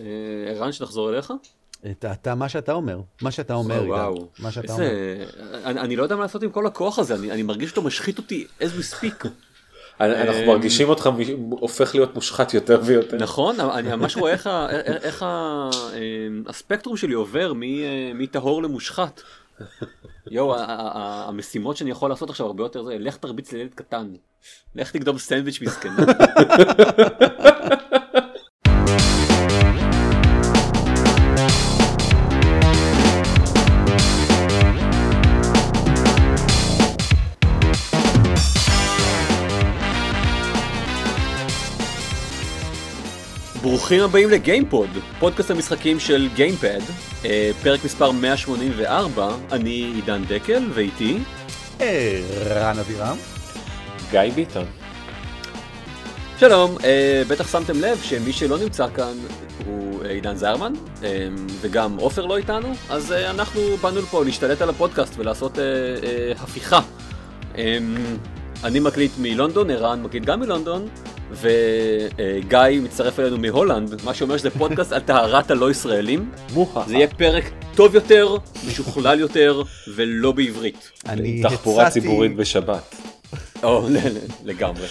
אה, ערן, שנחזור אליך? אתה, אתה, מה שאתה אומר, מה שאתה אומר, וואו, עידן, מה שאתה איזה... אומר. אני, אני לא יודע מה לעשות עם כל הכוח הזה, אני, אני מרגיש שאתה משחית אותי as we speak. אנחנו אה, מרגישים אותך הופך להיות מושחת יותר ויותר. נכון, אני ממש רואה איך, איך, איך אה, הספקטרום שלי עובר מ- אה, מטהור למושחת. יואו, המשימות שאני יכול לעשות עכשיו הרבה יותר זה, לך תרביץ לילד קטן. לך תקדום סנדוויץ' מסכן. ברוכים הבאים לגיימפוד, פודקאסט המשחקים של גיימפד, אה, פרק מספר 184, אני עידן דקל ואיתי, ערן אבירם. גיא ביטון. שלום, אה, בטח שמתם לב שמי שלא נמצא כאן הוא אה, עידן זרמן, אה, וגם עופר לא איתנו, אז אה, אנחנו באנו לפה להשתלט על הפודקאסט ולעשות אה, אה, הפיכה. אה, אני מקליט מלונדון, ערן מקליט גם מלונדון, וגיא מצטרף אלינו מהולנד, מה שאומר שזה פודקאסט על טהרת הלא ישראלים. זה יהיה פרק טוב יותר, משוכלל יותר, ולא בעברית. אני תחבורה הצעתי- ציבורית בשבת. או, לגמרי.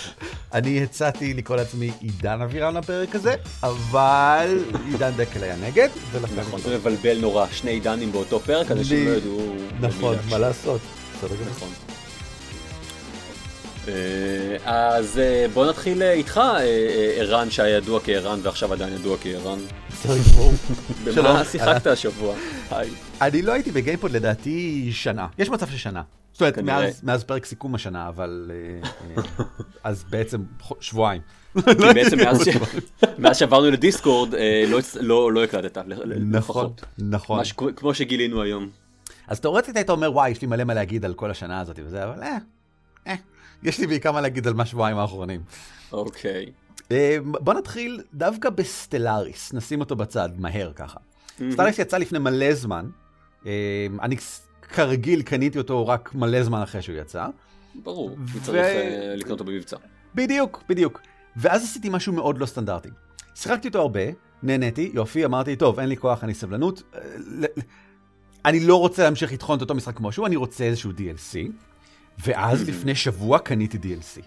אני הצעתי לקרוא לעצמי עידן אבירם לפרק הזה, אבל עידן דקל היה נגד, ולכן... נכון, זה מבלבל נורא, שני עידנים באותו פרק, אנשים לא ידעו... נכון, מה לעשות? בסדר גמור. נכון. אה, אז אה, בוא נתחיל אה, איתך, ערן שהיה ידוע כערן ועכשיו עדיין ידוע כערן. במה שיחקת השבוע? אני לא הייתי בגיימפוד לדעתי שנה. יש מצב ששנה. זאת אומרת. מאז- פרק סיכום השנה, אבל... אז בעצם שבועיים. כי בעצם מאז שעברנו לדיסקורד לא לא לא הקלטת, נכון. נכון. כמו שגילינו היום. אז תאורטית היית אומר, וואי, יש לי מלא מה להגיד על כל השנה הזאת וזה, אבל אה, אה, יש לי בעיקר מה להגיד על מה שבועיים האחרונים. אוקיי. אה, בוא נתחיל דווקא ב Stellaris, נשים אותו בצד, מהר ככה. Stellaris יצא לפני מלא זמן, אה, אני כרגיל קניתי אותו רק מלא זמן אחרי שהוא יצא. ברור, ו- צריך אה, לקנות אותו במבצע. בדיוק, בדיוק. ואז עשיתי משהו מאוד לא סטנדרטי. שיחקתי אותו הרבה, נהניתי, יופי, אמרתי, טוב, אין לי כוח, אין לי סבלנות. אני לא רוצה להמשיך לטחון את אותו משחק כמו שהוא, אני רוצה איזשהו DLC. ואז לפני שבוע קניתי DLC.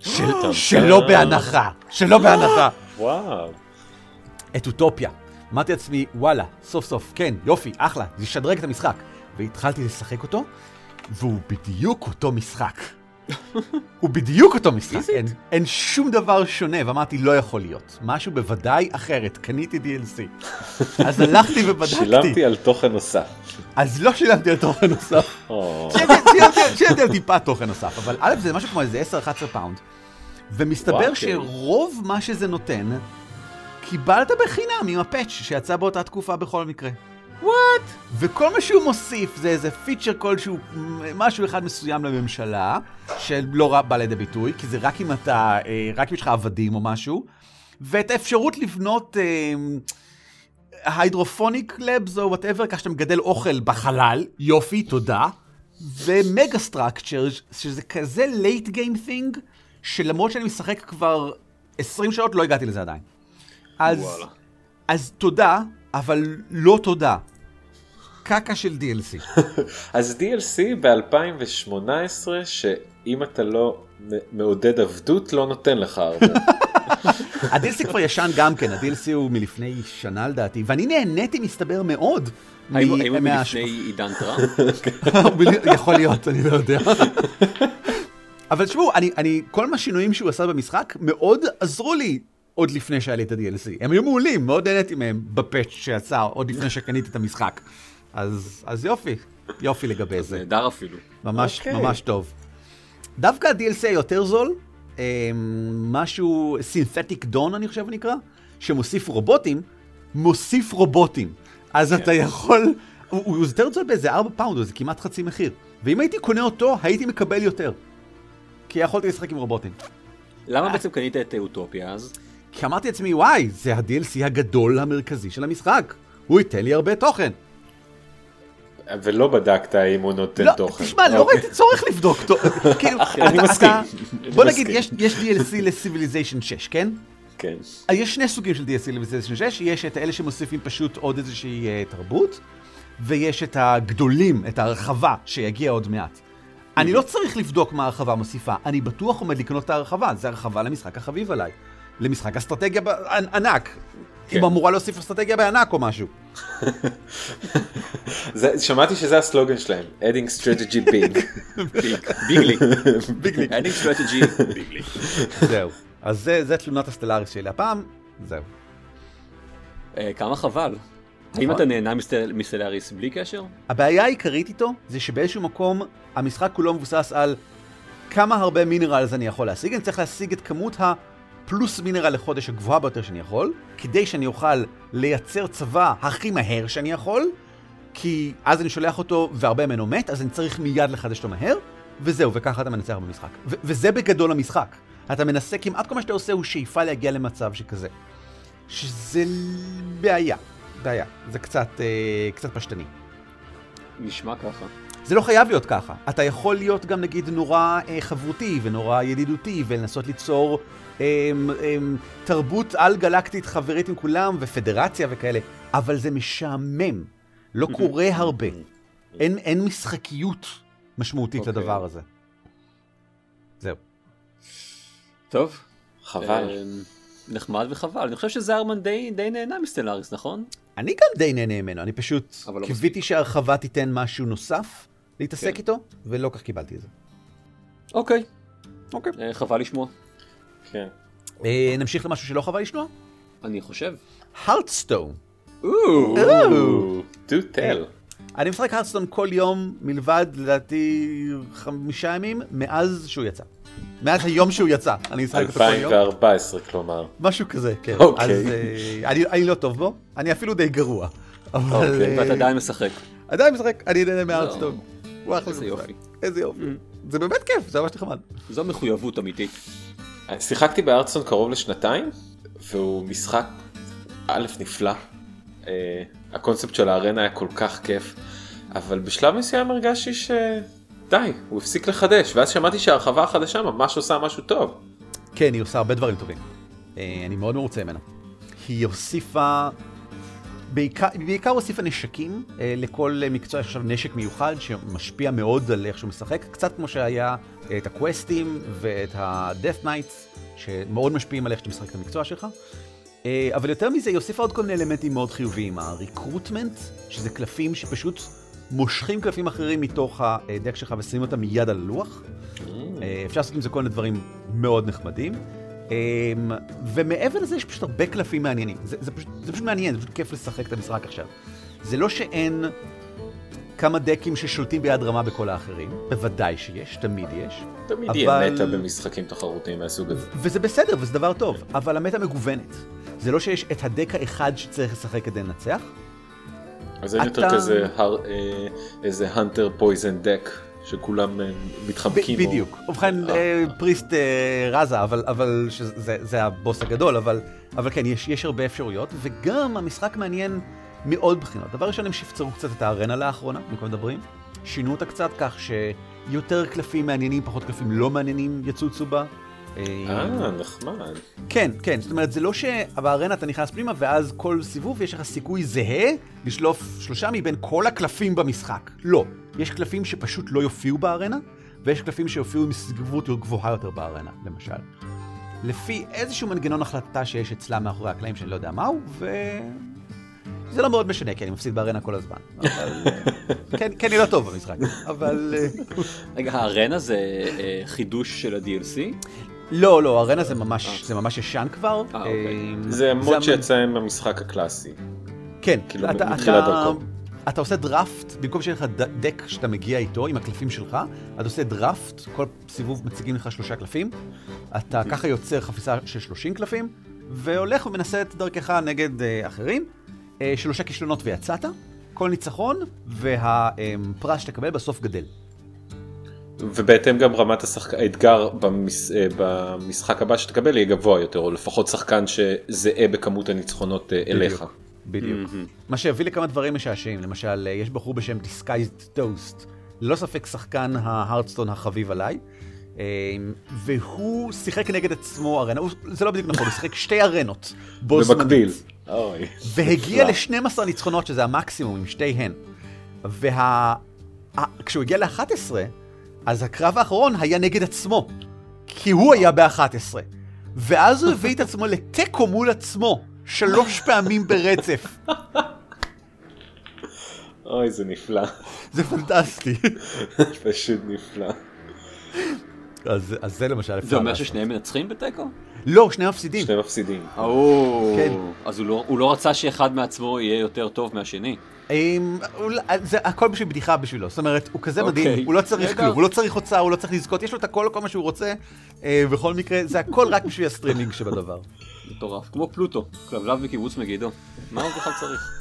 של. שלא בהנחה, שלא בהנחה. וואו. את אוטופיה. אמרתי לעצמי, וואלה, סוף סוף, כן, יופי, אחלה, זה ישדרג את המשחק. והתחלתי לשחק אותו, והוא בדיוק אותו משחק. הוא בדיוק אותו משחק, אין, אין שום דבר שונה, ואמרתי, לא יכול להיות. משהו בוודאי אחר, קניתי DLC. אז הלכתי ובדקתי. שילמתי על תוכן נוסף. אז לא שילמתי על תוכן נוסף. שילמתי- על טיפה תוכן נוסף, אבל א' זה משהו כמו איזה 10-11 פאונד. ומסתבר כן. שרוב מה שזה נותן, קיבלת בחינם עם ה patch שיצא באותה תקופה בכל מקרה. What? וכל מה שהוא מוסיף זה איזה feature כלשהו, משהו אחד מסוים לממשלה, שלא בא לידי ביטוי, כי זה רק אם אתה, אה, רק אם יש לך עבדים או משהו, ואת האפשרות לבנות hydroponic labs או whatever, כך שאתה מגדל אוכל בחלל, יופי, תודה. ו mega structure, שזה כזה late game thing, שלמרות שאני משחק כבר 20 שעות, לא הגעתי לזה עדיין. אז, וואלה. אז תודה, אבל לא תודה. קקה של DLC. אז DLC ב-2018, שאם אתה לא מעודד עבדות, לא נותן לך הרבה. ה-DLC כבר ישן גם כן, ה-DLC הוא מלפני שנה לדעתי, ואני נהניתי מסתבר מאוד. האם הוא מלפני עידן טראמפ? יכול להיות, אני לא יודע. אבל תשמעו, אני, אני, כל מה שינויים שהוא עשה במשחק מאוד עזרו לי עוד לפני שהיה לי את ה-DLC. הם היו מעולים, מאוד נהניתי מהם בפאץ' שיצא עוד לפני שקניתי את המשחק. אז, אז יופי, יופי לגבי זה. נהדר אפילו. ממש, אוקיי. ממש טוב. דווקא ה-DLC היותר זול, אה, משהו Synthetic Dawn אני חושב נקרא, שמוסיף רובוטים, מוסיף רובוטים. אז אתה יכול, הוא, הוא יותר זול באיזה 4 פאונד, זה כמעט חצי מחיר. ואם הייתי קונה אותו, הייתי מקבל יותר. כי יכולתי לשחק עם רובוטים. למה בעצם קנית את אוטופיה אז? כי אמרתי לעצמי, וואי, זה ה-DLC הגדול המרכזי של המשחק. הוא ייתן לי הרבה תוכן. ולא בדקת אם הוא נותן לא, תוכן. תשמע, לא אוקיי. ראיתי צורך לבדוק. תו- כאילו, אני אתה- מסכים. אתה- אני בוא נגיד, מסכים. יש- יש DLC לסיביליזיישן 6, כן? כן. יש שני סוגים של DLC לפלייסטיישן 6, יש את אלה שמוסיפים פשוט עוד איזושהי uh, תרבות, ויש את הגדולים, את ההרחבה, שיגיע עוד מעט. אני לא צריך לבדוק מה ההרחבה מוסיפה, אני בטוח עומד לקנות את ההרחבה, זה הרחבה למשחק החביב עליי. למשחק אסטרטגיה ענק. כן. היא אמורה להוסיף אסטרטגיה בענק או משהו. זה, שמעתי שזה הסלוגן שלהם, adding strategy big. Bigly. Bigly. Adding strategy, bigly. זהו. אז זה, זה תלונת ה Stellaris שלי הפעם, זהו. אה, כמה חבל. האם אתה נהנה מסטל- מ Stellaris בלי קשר? הבעיה העיקרית איתו זה שבאיזשהו מקום המשחק כולו מבוסס על כמה הרבה מינרלס אני יכול להשיג. אני צריך להשיג את כמות הפלוס מינרל לחודש הגבוהה ביותר שאני יכול, כדי שאני אוכל לייצר צבא הכי מהר שאני יכול, כי אז אני שולח אותו והרבה ממנו מת, אז אני צריך מיד לחדש אותו מהר, וזהו, וככה אתה מנצח במשחק. ו- וזה בגדול המשחק. אתה מנסה, כמעט כל מה שאתה עושה הוא שאיפה להגיע למצב שכזה. שזה בעיה, בעיה. זה קצת, אה, קצת פשטני. נשמע ככה. זה לא חייב להיות ככה. אתה יכול להיות גם נגיד נורא אה, חברותי ונורא ידידותי ולנסות ליצור אה, אה, תרבות על-גלקטית חברית עם כולם ופדרציה וכאלה, אבל זה משעמם. לא קורה הרבה. אין, אין משחקיות משמעותית אוקיי. לדבר הזה. זהו. טוב. חבל. אה, נחמד וחבל. אני חושב שזרמן די די נהנה מסטלאריס, נכון? אני גם די נהנה ממנו, אני פשוט לא קיוויתי שההרחבה תיתן משהו נוסף להתעסק כן. איתו, ולא כך קיבלתי את זה. אוקיי. אוקיי. אה, חבל לשמוע. כן. אה, נמשיך למשהו שלא חבל לשמוע? אני חושב. הרדסטון. do tell. אני משחק הרדסטון כל יום מלבד לדעתי חמישה ימים מאז שהוא יצא. מאז היום שהוא יצא, אני משחק אותו כל יום. 2014 כלומר. משהו כזה, כן. אוקיי. אז אה, אני, אני לא טוב בו, אני אפילו די גרוע. אבל אוקיי, אה, ואתה עדיין משחק. עדיין משחק, אני נהנה מהרדסטון. הוא אחלה איזה. יופי. איזה יופי. זה באמת כיף, זה ממש נחמד. זו מחויבות אמיתית. שיחקתי בארצון קרוב לשנתיים, והוא משחק א' נפלא. אה, הקונספט של הארנה היה כל כך כיף, אבל בשלב מסוים הרגשתי שדי, הוא הפסיק לחדש, ואז שמעתי שההרחבה החדשה ממש עושה משהו טוב. כן, היא עושה הרבה דברים טובים. אה, אני מאוד מרוצה ממנה. היא הוסיפה... בעיקר, בעיקר הוסיפה נשקים, אה, לכל מקצוע יש עכשיו נשק מיוחד שמשפיע מאוד על איך שהוא משחק, קצת כמו שהיה אה, את הקווסטים ואת ה-death knights, שמאוד משפיעים על איך שאתה משחק את המקצוע שלך. אה, אבל יותר מזה, היא הוסיפה עוד כל מיני אלמנטים מאוד חיוביים. ה-recruitment, שזה קלפים שפשוט מושכים קלפים אחרים מתוך הדק שלך ושמים אותם מיד על הלוח. אה, אפשר לעשות עם זה כל מיני דברים מאוד נחמדים. אמ, ומעבר לזה יש פשוט הרבה קלפים מעניינים. זה, זה, פשוט, זה פשוט מעניין, זה פשוט כיף לשחק את המשחק עכשיו. זה לא שאין כמה דקים ששולטים ביד רמה בכל האחרים, בוודאי שיש, תמיד יש. תמיד יהיה אבל- מטה במשחקים תחרותיים מהסוג הזה. וזה בסדר, וזה דבר טוב, אבל המטה מגוונת. זה לא שיש את הדק האחד שצריך לשחק כדי לנצח. אז אין יותר אתה- כזה הר- אה, איזה הנטר פויזן דק שכולם אה, מתחמקים. ב- או- בדיוק. ובכן, אה, אה, פריסט אה, רזה, אבל, אבל שזה, זה הבוס הגדול, אבל, אבל כן, יש, יש הרבה אפשרויות, וגם המשחק מעניין מעוד בחינות. דבר ראשון, הם שפצרו קצת את הארנה לאחרונה, אם כבר מדברים. שינו אותה קצת כך שיותר קלפים מעניינים, פחות קלפים לא מעניינים יצוצו בה. אה, נחמד. כן, כן, זאת אומרת, זה לא שבארנה אתה נכנס פנימה, ואז כל סיבוב יש לך סיכוי זהה לשלוף שלושה מבין כל הקלפים במשחק. לא. יש קלפים שפשוט לא יופיעו בארנה, ויש קלפים שיופיעו עם סגבות גבוהה יותר בארנה, למשל. לפי איזשהו מנגנון החלטה שיש אצלם מאחורי הקלעים שאני לא יודע מהו, ו... זה לא מאוד משנה, כי אני מפסיד בארנה כל הזמן. אבל... כן, כן, אני לא טוב במשחק, אבל... אה, רגע, הארנה זה אה, חידוש של ה-DLC? לא, לא, ארנה זה ממש, זה ממש ישן כבר. אה, אוקיי. אה, זה המ- מוד שיצא עם המשחק הקלאסי. כן, כאילו, אתה, מתחילת אתה, דרכו. אתה עושה דראפט, במקום שיהיה לך דק שאתה מגיע איתו עם הקלפים שלך, אתה עושה דראפט, כל סיבוב מציגים לך שלושה קלפים, אתה ככה יוצר חפיסה של 30 קלפים, והולך ומנסה את דרכך נגד אה, אחרים, אה, שלושה כישלונות ויצאת, כל ניצחון, והפרס שתקבל בסוף גדל. ובהתאם גם רמת השחק... האתגר במש... אה, במשחק הבא שתקבל יהיה גבוה יותר, או לפחות שחקן שזהה בכמות הניצחונות אה, אליך. בדיוק. מה שהביא לכמה דברים משעשעים, למשל, אה, יש בחור בשם Disguised Toast, ללא ספק שחקן ההרדסטון החביב עליי. והוא שיחק נגד עצמו ארנה, זה לא בדיוק נכון, הוא שיחק שתי ארנות בו זמנית. במקביל. והגיע נפלא. ל-12 ניצחונות, שזה המקסימום עם שתיהן. וה... ה- כשהוא הגיע ל-11, אז הקרב האחרון היה נגד עצמו, כי הוא היה ב-11. ואז הוא הביא את עצמו לתיקו מול עצמו, שלוש פעמים ברצף. אוי, זה נפלא. זה פנטסטי. פשוט נפלא. אז, אז זה למשל אפשר זה אומר. ששניהם מנצחים בתיקו? לא, שני מפסידים. שני מפסידים. או, כן. אז הוא לא- הוא לא רצה שאחד מעצמו יהיה יותר טוב מהשני. אמ, אולי- זה הכל בשביל בדיחה בשבילו, זאת אומרת, הוא כזה אוקיי. מדהים, הוא לא צריך. כלום, הוא לא צריך הוצאה, הוא לא צריך לזכות, יש לו את הכל, כל מה שהוא רוצה, אה, בכל מקרה, זה הכל רק בשביל הסטרימינג שבדבר. מטורף. כמו פלוטו, כלבלב בקיבוץ מגידו. מה הוא בכלל צריך?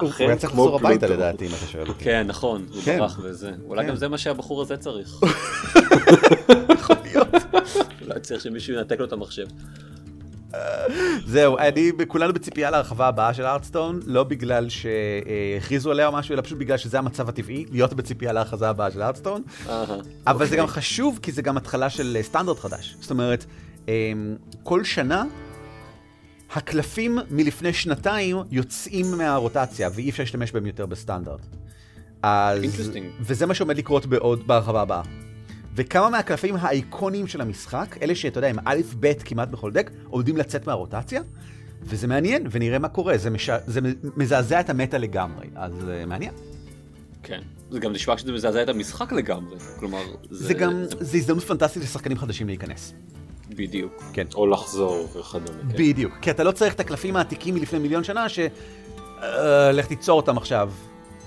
הוא היה צריך לחזור הביתה. לדעתי, אם אתה שואל אותי. כן, נכון, הוא כן. ברח וזה. אולי כן. גם זה מה שהבחור הזה צריך. יכול להיות. אולי צריך שמישהו ינתק לו את המחשב. זהו, אני, כולנו בציפייה להרחבה הבאה של Hearthstone, לא בגלל שהכריזו עליה או משהו, אלא פשוט בגלל שזה המצב הטבעי, להיות בציפייה להרחבה הבאה של Hearthstone. אבל זה אוקיי. גם חשוב, כי זה גם התחלה של אה, סטנדרט חדש. זאת אומרת, אמ, כל שנה, הקלפים מלפני שנתיים יוצאים מהרוטציה, ואי אפשר להשתמש בהם יותר בסטנדרט. אז... וזה מה שעומד לקרות בעוד, בהרחבה הבאה. וכמה מהקלפים האיקוניים של המשחק, אלה שאתה יודע, הם א' ב' כמעט בכל דק, עומדים לצאת מהרוטציה, וזה מעניין, ונראה מה קורה. זה, מש... זה מזעזע את המטה לגמרי, אז uh, מעניין. כן. זה גם נשמע שזה מזעזע את המשחק לגמרי. כלומר, זה... זה גם, זה הזדמנות פנטסטית לשחקנים חדשים להיכנס. בדיוק. כן. או לחזור וכדומה. כן. בדיוק, כי אתה לא צריך את הקלפים העתיקים מלפני מיליון שנה, ש... אה, לך תיצור אותם עכשיו.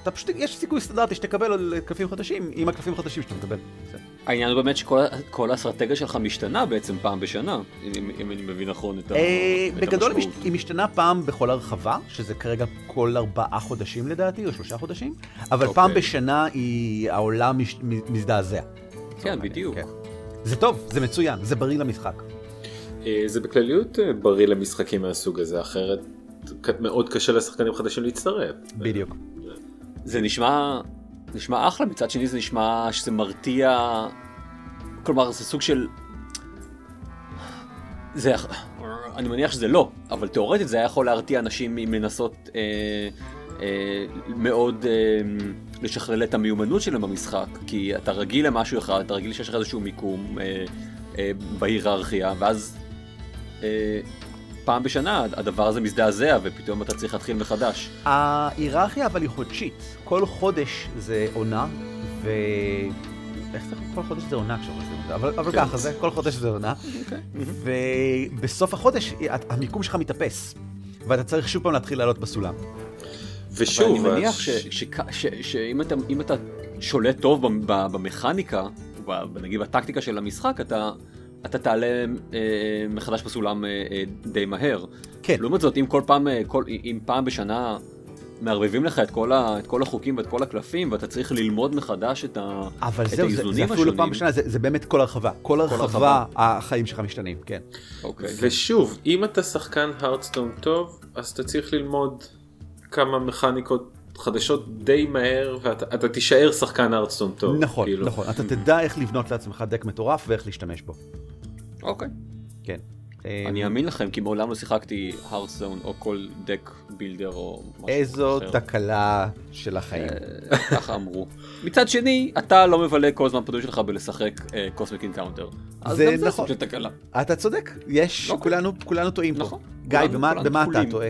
אתה פשוט, יש סיכוי סטנדרטי שתקבל עוד קלפים חדשים עם הקלפים החדשים שאתה מקבל. זה- העניין הוא באמת שכל האסטרטגיה שלך משתנה בעצם פעם בשנה, אם, אם אני מבין נכון את, ה, אה, את בגדול היא המשמעות. מש- היא משתנה פעם בכל הרחבה, שזה כרגע כל ארבעה חודשים לדעתי, או שלושה חודשים, אבל אוקיי. פעם בשנה היא, העולם מש- מזדעזע. כן, בדיוק. כן. זה טוב, זה מצוין, זה בריא למשחק. אה, זה בכלליות אה, בריא למשחקים מהסוג הזה, אחרת מאוד קשה לשחקנים חדשים להצטרף. בדיוק. זה נשמע, נשמע אחלה, מצד שני זה נשמע שזה מרתיע, כלומר זה סוג של... זה, אני מניח שזה לא, אבל תאורטית זה היה יכול להרתיע אנשים מלנסות אה, אה, מאוד אה, לשכלל את המיומנות שלהם במשחק, כי אתה רגיל למשהו אחד, אתה רגיל שיש לך איזשהו מיקום אה, אה, בהיררכיה, ואז אה, פעם בשנה הדבר הזה מזדעזע, ופתאום אתה צריך להתחיל מחדש. ההיררכיה אבל היא חודשית. כל חודש זה עונה, ו... איך זה? כל חודש זה עונה כשאומרים את זה, אבל, אבל כן. ככה זה, כל חודש זה עונה. ובסוף החודש המיקום שלך מתאפס, ואתה צריך שוב פעם להתחיל לעלות בסולם. ושוב, אבל אני מניח שאם אתה, אתה שולט טוב במכניקה, נגיד בטקטיקה של המשחק, אתה, אתה תעלה אה, מחדש בסולם אה, אה, די מהר. כן. לעומת זאת, אם כל פעם, אה, כל, אם פעם בשנה מערבבים לך את כל, ה, את כל החוקים ואת כל הקלפים, ואתה צריך ללמוד מחדש את, ה, אבל את זהו, זה, זה האיזונים אפילו לא פעם. בשנה, זה, זה באמת כל הרחבה. כל הרחבה, הרחבה. החיים שלך משתנים, כן. אוקיי. ושוב, אם אתה שחקן הרדסטון טוב, אז אתה צריך ללמוד כמה מכניקות חדשות די מהר, ואתה אתה תישאר שחקן הרדסטון טוב. נכון, כאילו. נכון. אתה תדע איך לבנות לעצמך דק מטורף ואיך להשתמש בו. אוקיי. כן. אני אמ, אאמין לכם, כי מעולם לא שיחקתי הרדסטון או כל דק בילדר או משהו איזו אחר. תקלה של החיים. אה, ככה אמרו. מצד שני, אתה לא מבלה כל הזמן פנוי שלך בלשחק Cosmic Encounter. אז זה גם זה נכון. סוג של תקלה. אתה צודק, יש, אוקיי. כולנו כולנו טועים פה. נכון. גיא, במה- אתה. טועה?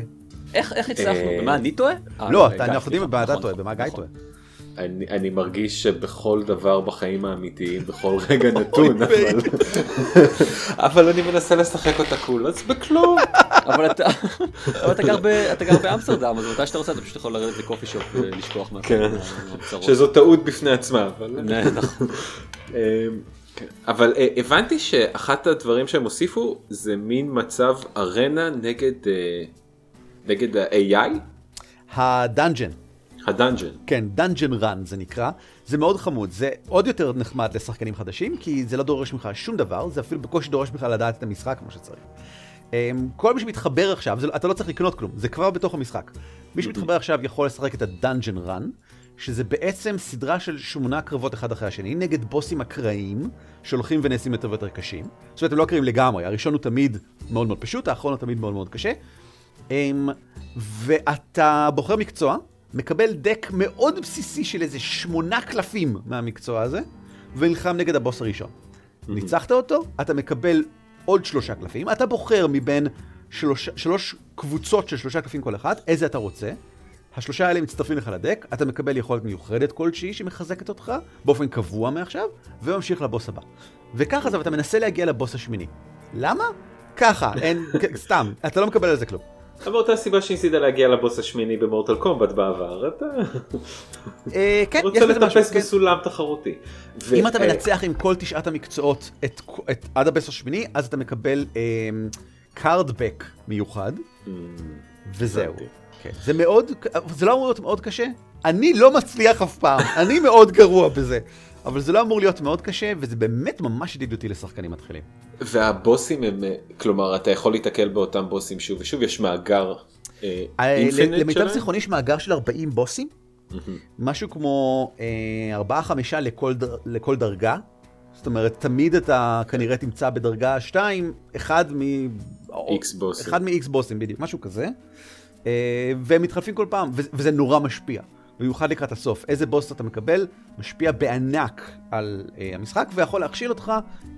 איך איך הצלחנו? אה, במה אני טועה? אה, לא, אתה- אנחנו יודעים. במה אתה נכון, טועה, במה גיא נכון. טועה. אני, אני מרגיש שבכל דבר בחיים האמיתיים, בכל רגע נתון, אבל, אבל אני מנסה לשחק אותה cool, אז בכלום. אבל אתה אבל אתה גר ב- אתה גר באמסטרדם, אז מתי שאתה רוצה אתה פשוט יכול לרדת ל coffee shop ולשכוח מה... כן. מהצרות. שזו טעות בפני עצמה, אבל... נכון. אמ, כן. אבל אה, הבנתי שאחת הדברים שהם הוסיפו זה מין מצב ארנה נגד אה, נגד ה-AI, ה dungeon, ה dungeon. כן, dungeon run זה נקרא, זה מאוד חמוד, זה עוד יותר נחמד לשחקנים חדשים, כי זה לא דורש ממך שום דבר, זה אפילו בקושי דורש ממך לדעת את המשחק כמו שצריך. אמ, כל מי שמתחבר עכשיו, זה, אתה לא צריך לקנות כלום, זה כבר בתוך המשחק. מי שמתחבר עכשיו יכול לשחק את הדאנג'ן רן, שזה בעצם סדרה של שמונה קרבות אחד אחרי השני, נגד בוסים אקראיים, שהולכים ונעשים יותר ויותר קשים. זאת אומרת, הם לא אקראיים לגמרי, הראשון הוא תמיד מאוד מאוד פשוט, האחרון הוא תמיד מאוד מאוד קשה. ואתה בוחר מקצוע, מקבל דק מאוד בסיסי של איזה שמונה קלפים מהמקצוע הזה, ונלחם נגד הבוס הראשון. ניצחת אותו, אתה מקבל עוד שלושה קלפים, אתה בוחר מבין שלוש, שלוש קבוצות של שלושה קלפים כל אחת, איזה אתה רוצה. השלושה האלה מצטרפים לך לדק, אתה מקבל יכולת מיוחדת כלשהי שמחזקת אותך באופן קבוע מעכשיו, וממשיך לבוס הבא. וככה זה, ואתה מנסה להגיע לבוס השמיני. למה? ככה, אין, סתם, אתה לא מקבל על זה כלום. אבל אותה סיבה שניסית להגיע לבוס השמיני במורטל קומבט בעבר, אתה אה, כן, רוצה לטפס כן. בסולם תחרותי. אם אתה אה, מנצח עם כל תשעת המקצועות עד הבס השמיני, אז אתה מקבל קארדבק מיוחד, אמ, וזהו. כן. זה מאוד, זה לא אמור להיות מאוד קשה. אני לא מצליח אף פעם, אני מאוד גרוע בזה. אבל זה לא אמור להיות מאוד קשה, וזה באמת ממש ידידותי לשחקנים מתחילים. והבוסים הם, אה, כלומר אתה יכול להתקל באותם בוסים שוב ושוב, יש מאגר אה, אה, אינפינט למיטב שלהם? זיכרוני יש מאגר של 40 בוסים, משהו כמו 4-5 לכל, דר- לכל דרגה. זאת אומרת, תמיד אתה כנראה תמצא בדרגה 2, אחד מ... X בוסים. אחד מ-X בוסים בדיוק, משהו כזה. והם מתחלפים כל פעם, וזה נורא משפיע. במיוחד לקראת הסוף. איזה בוס אתה מקבל, משפיע בענק על אה, המשחק, ויכול להכשיל אותך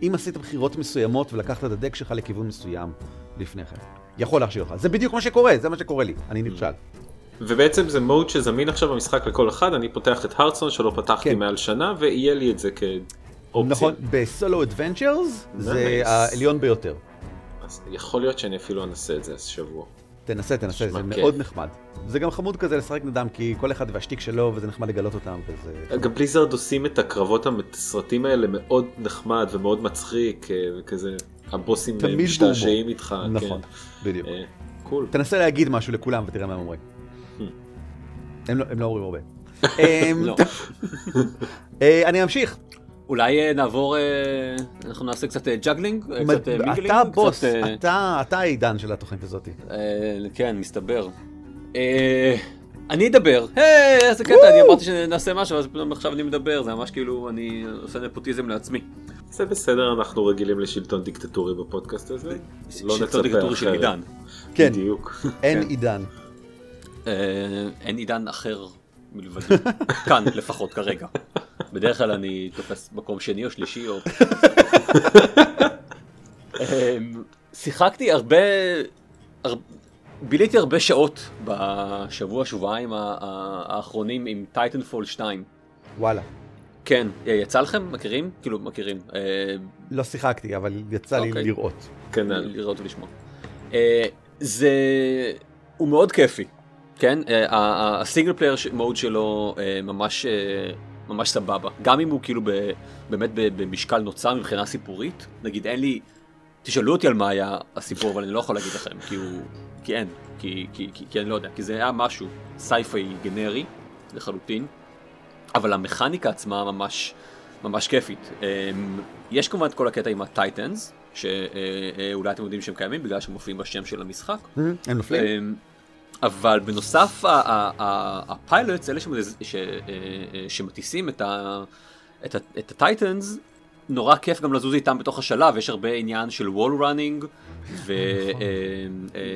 אם עשית בחירות מסוימות ולקחת את הדק שלך לכיוון מסוים לפני כן. יכול להכשיל אותך. זה בדיוק מה שקורה, זה מה שקורה לי. אני נכשל. ובעצם זה מוד שזמין עכשיו במשחק לכל אחד, אני פותח את הרדסון שלא פתחתי כן. מעל שנה, ויהיה לי את זה כאופציה. נכון, בסולו אדוונצ'רס זה. העליון ביותר. אז יכול להיות שאני אפילו אנסה את זה השבוע. תנסה, תנסה, זה כיף. מאוד נחמד. זה גם חמוד כזה לשחק נדם, כי כל אחד והשטיק שלו, וזה נחמד לגלות אותם, וזה... גם בליזרד עושים את הקרבות הסרטים האלה מאוד נחמד ומאוד מצחיק, אה, וכזה, הבוסים אה, משתעשעים איתך. נכון, כן. בדיוק. אה, cool. תנסה להגיד משהו לכולם ותראה מה הם אומרים. Hmm. הם לא- הם לא אומרים הרבה. אמ, לא. אה, אני אמשיך. אולי אה, נעבור, אה, אנחנו נעשה קצת juggling, אה, קצת mingling, אתה בוס, אתה אתה העידן של התוכנית הזאת. כן, מסתבר. אני אדבר, היי, איזה קטע, אני אמרתי שנעשה משהו, אז פתאום עכשיו אני מדבר, זה ממש כאילו, אני עושה נפוטיזם לעצמי. זה בסדר, אנחנו רגילים לשלטון דיקטטורי בפודקאסט הזה. לא שלטון נצפה דיקטטורי של אחרת. עידן. כן, בדיוק. אין כן. עידן. אין עידן אחר מלבדי, כאן לפחות כרגע. בדרך כלל אני תופס מקום שני או שלישי או... אמ, שיחקתי הרבה, הר- ביליתי הרבה שעות בשבוע שבועיים האחרונים עם Titanfall 2. וואלה. כן, אה, יצא לכם? מכירים? כאילו מכירים. אה, לא שיחקתי, אבל יצא לי אוקיי. לראות. כנ"ל. לראות ולשמוע. אה, זה... הוא מאוד כיפי, כן? אה, ה single player mode שלו אה, ממש, אה, ממש סבבה. גם אם הוא כאילו ב- באמת במשקל נוצה מבחינה סיפורית, נגיד אין לי... תשאלו אותי על מה היה הסיפור, אבל אני לא יכול להגיד לכם, כי הוא... כי אין. כי, כי, כי, כי אני לא יודע, כי זה היה משהו sci-fi גנרי לחלוטין, אבל המכניקה עצמה ממש, ממש כיפית. אמ, יש כמובן את כל הקטע עם ה Titans, שאולי אתם יודעים שהם קיימים בגלל שהם מופיעים בשם של המשחק. הם נופלים? אבל בנוסף ה pilots, אלה אה, אה, שמטיסים את ה Titans, נורא כיף גם לזוז איתם בתוך השלב, יש הרבה עניין של wall running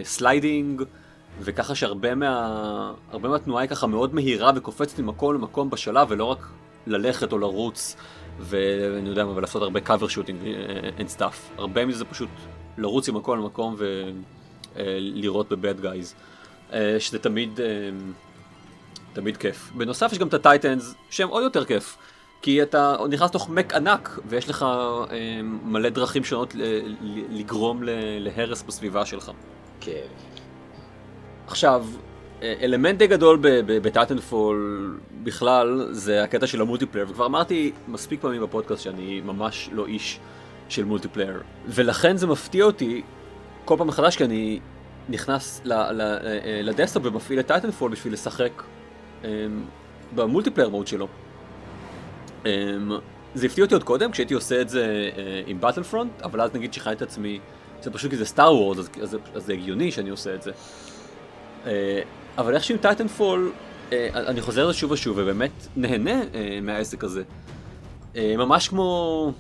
ו sliding, וככה שהרבה מה, הרבה מהתנועה היא ככה מאוד מהירה וקופצת ממקום למקום בשלב, ולא רק ללכת או לרוץ, ואני יודע מה, ולעשות הרבה cover shooting and stuff. הרבה מזה זה פשוט לרוץ ממקום למקום ולירות ב bad guys, שזה תמיד, אה, תמיד כיף. בנוסף יש גם את ה Titans, שהם עוד יותר כיף. כי אתה נכנס לתוך mech ענק ויש לך אה, מלא דרכים שונות לגרום להרס בסביבה שלך. כן. עכשיו, אה, אלמנט די גדול ב Titanfall בכלל זה הקטע של ה multiplayer, וכבר אמרתי מספיק פעמים בפודקאסט שאני ממש לא איש של multiplayer, ולכן זה מפתיע אותי כל פעם מחדש כי אני נכנס ל- אה, ל desktop ומפעיל את Titanfall בשביל לשחק אה, ב multiplayer mode שלו. אה, זה הפתיע אותי עוד קודם כשהייתי עושה את זה אה, עם Battlefront, אבל אז נגיד שחייתי את עצמי, זה פשוט כי זה Star Wars, אז, אז, אז זה הגיוני שאני עושה את זה. אה, אבל איכשהו עם Titanfall אה, אני חוזר לזה שוב ושוב ובאמת נהנה אה, מהעסק הזה. אה, ממש כמו,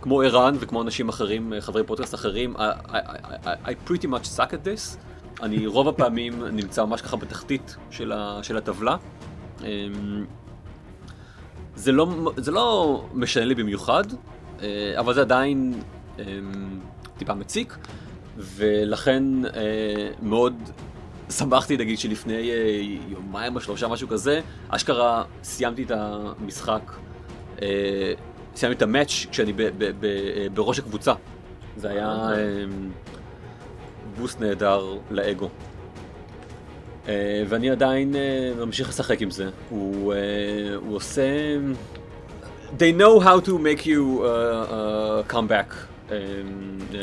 כמו ערן וכמו אנשים אחרים, אה, חברי פודקאסט אחרים, I, I, I, I pretty much suck at this. אני רוב הפעמים נמצא ממש ככה בתחתית של, ה, של הטבלה. אה, זה לא, זה לא משנה לי במיוחד, אה, אבל זה עדיין אה, טיפה מציק, ולכן אה, מאוד שמחתי נגיד שלפני אה, יומיים או שלושה משהו כזה, אשכרה סיימתי את המשחק, סיימתי את המאץ' כשאני ב, ב, ב, בראש הקבוצה. זה היה אה, boost נהדר לאגו. אה, ואני עדיין אה, ממשיך לשחק עם זה. הוא, אה, הוא עושה... They know how to make you uh, uh, come back um,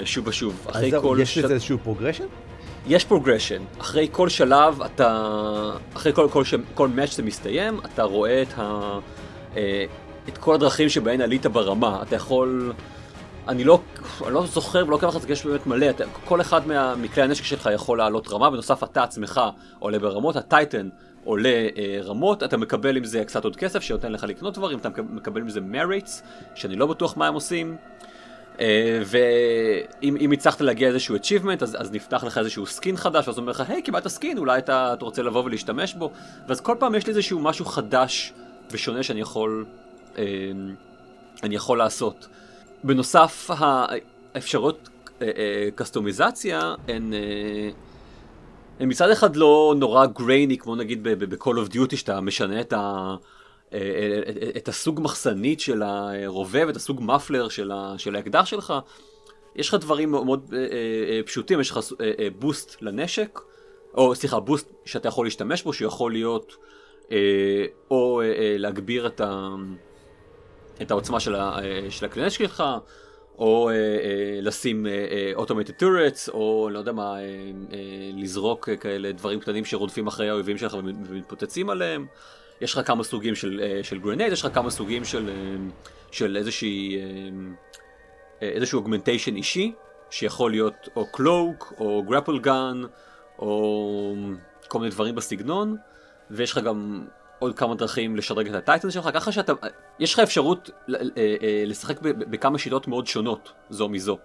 שוב ושוב. אז אחרי כל יש לזה איזשהו progression? יש progression. אחרי כל שלב אתה... אחרי כל, כל, ש... כל match זה מסתיים, אתה רואה את, ה... את כל הדרכים שבהן עלית ברמה. אתה יכול... אני לא, אני לא זוכר ולא עוקב אחרי זה, יש באמת מלא, אתה, כל אחד מה, מכלי הנשק שלך יכול לעלות רמה, בנוסף אתה עצמך עולה ברמות, ה Titan עולה אה, רמות, אתה מקבל עם זה קצת עוד כסף שנותן לך לקנות דברים, אתה מקבל- עם זה merits, שאני לא בטוח מה הם עושים, אה, ואם אם הצלחת להגיע איזשהו achievement, אז, אז נפתח לך איזשהו skin חדש, ואז אומר לך, היי, קיבלת skin, אולי אתה, אתה רוצה לבוא ולהשתמש בו, ואז כל פעם יש לי איזשהו משהו חדש ושונה שאני יכול, אה, אני יכול לעשות. בנוסף, האפשרויות אה, אה, קסטומיזציה הן, אה, הן מצד אחד לא נורא גרייני, כמו נגיד ב-call of duty, שאתה משנה את, ה, אה, אה, את- הסוג מחסנית של הרובה ואת הסוג מפלר של, ה, של האקדח שלך. יש לך דברים מאוד, אה, אה, אה, פשוטים, יש לך אה, אה, בוסט לנשק, או סליחה, boost שאתה יכול להשתמש בו, שיכול להיות אה, או אה, אה, להגביר את, ה, את העוצמה של, ה, אה, של הכלי נשק שלך, או אה, אה, לשים automated turrets, או לא יודע מה, אה, אה, לזרוק אה, כאלה דברים קטנים שרודפים אחרי האויבים שלך ומ- ומתפוצצים עליהם. יש לך כמה סוגים של, אה, של grenade, יש לך כמה סוגים של, אה, של איזושהי, אה, אה, איזשהו augmentation אישי, שיכול להיות או cloak, או grapple gun, או כל מיני דברים בסגנון, ויש לך גם עוד כמה דרכים לשדרג את ה Titan שלך, ככה שאתה, יש לך אפשרות ל- אה, אה, לשחק בכמה שיטות מאוד שונות זו מזו.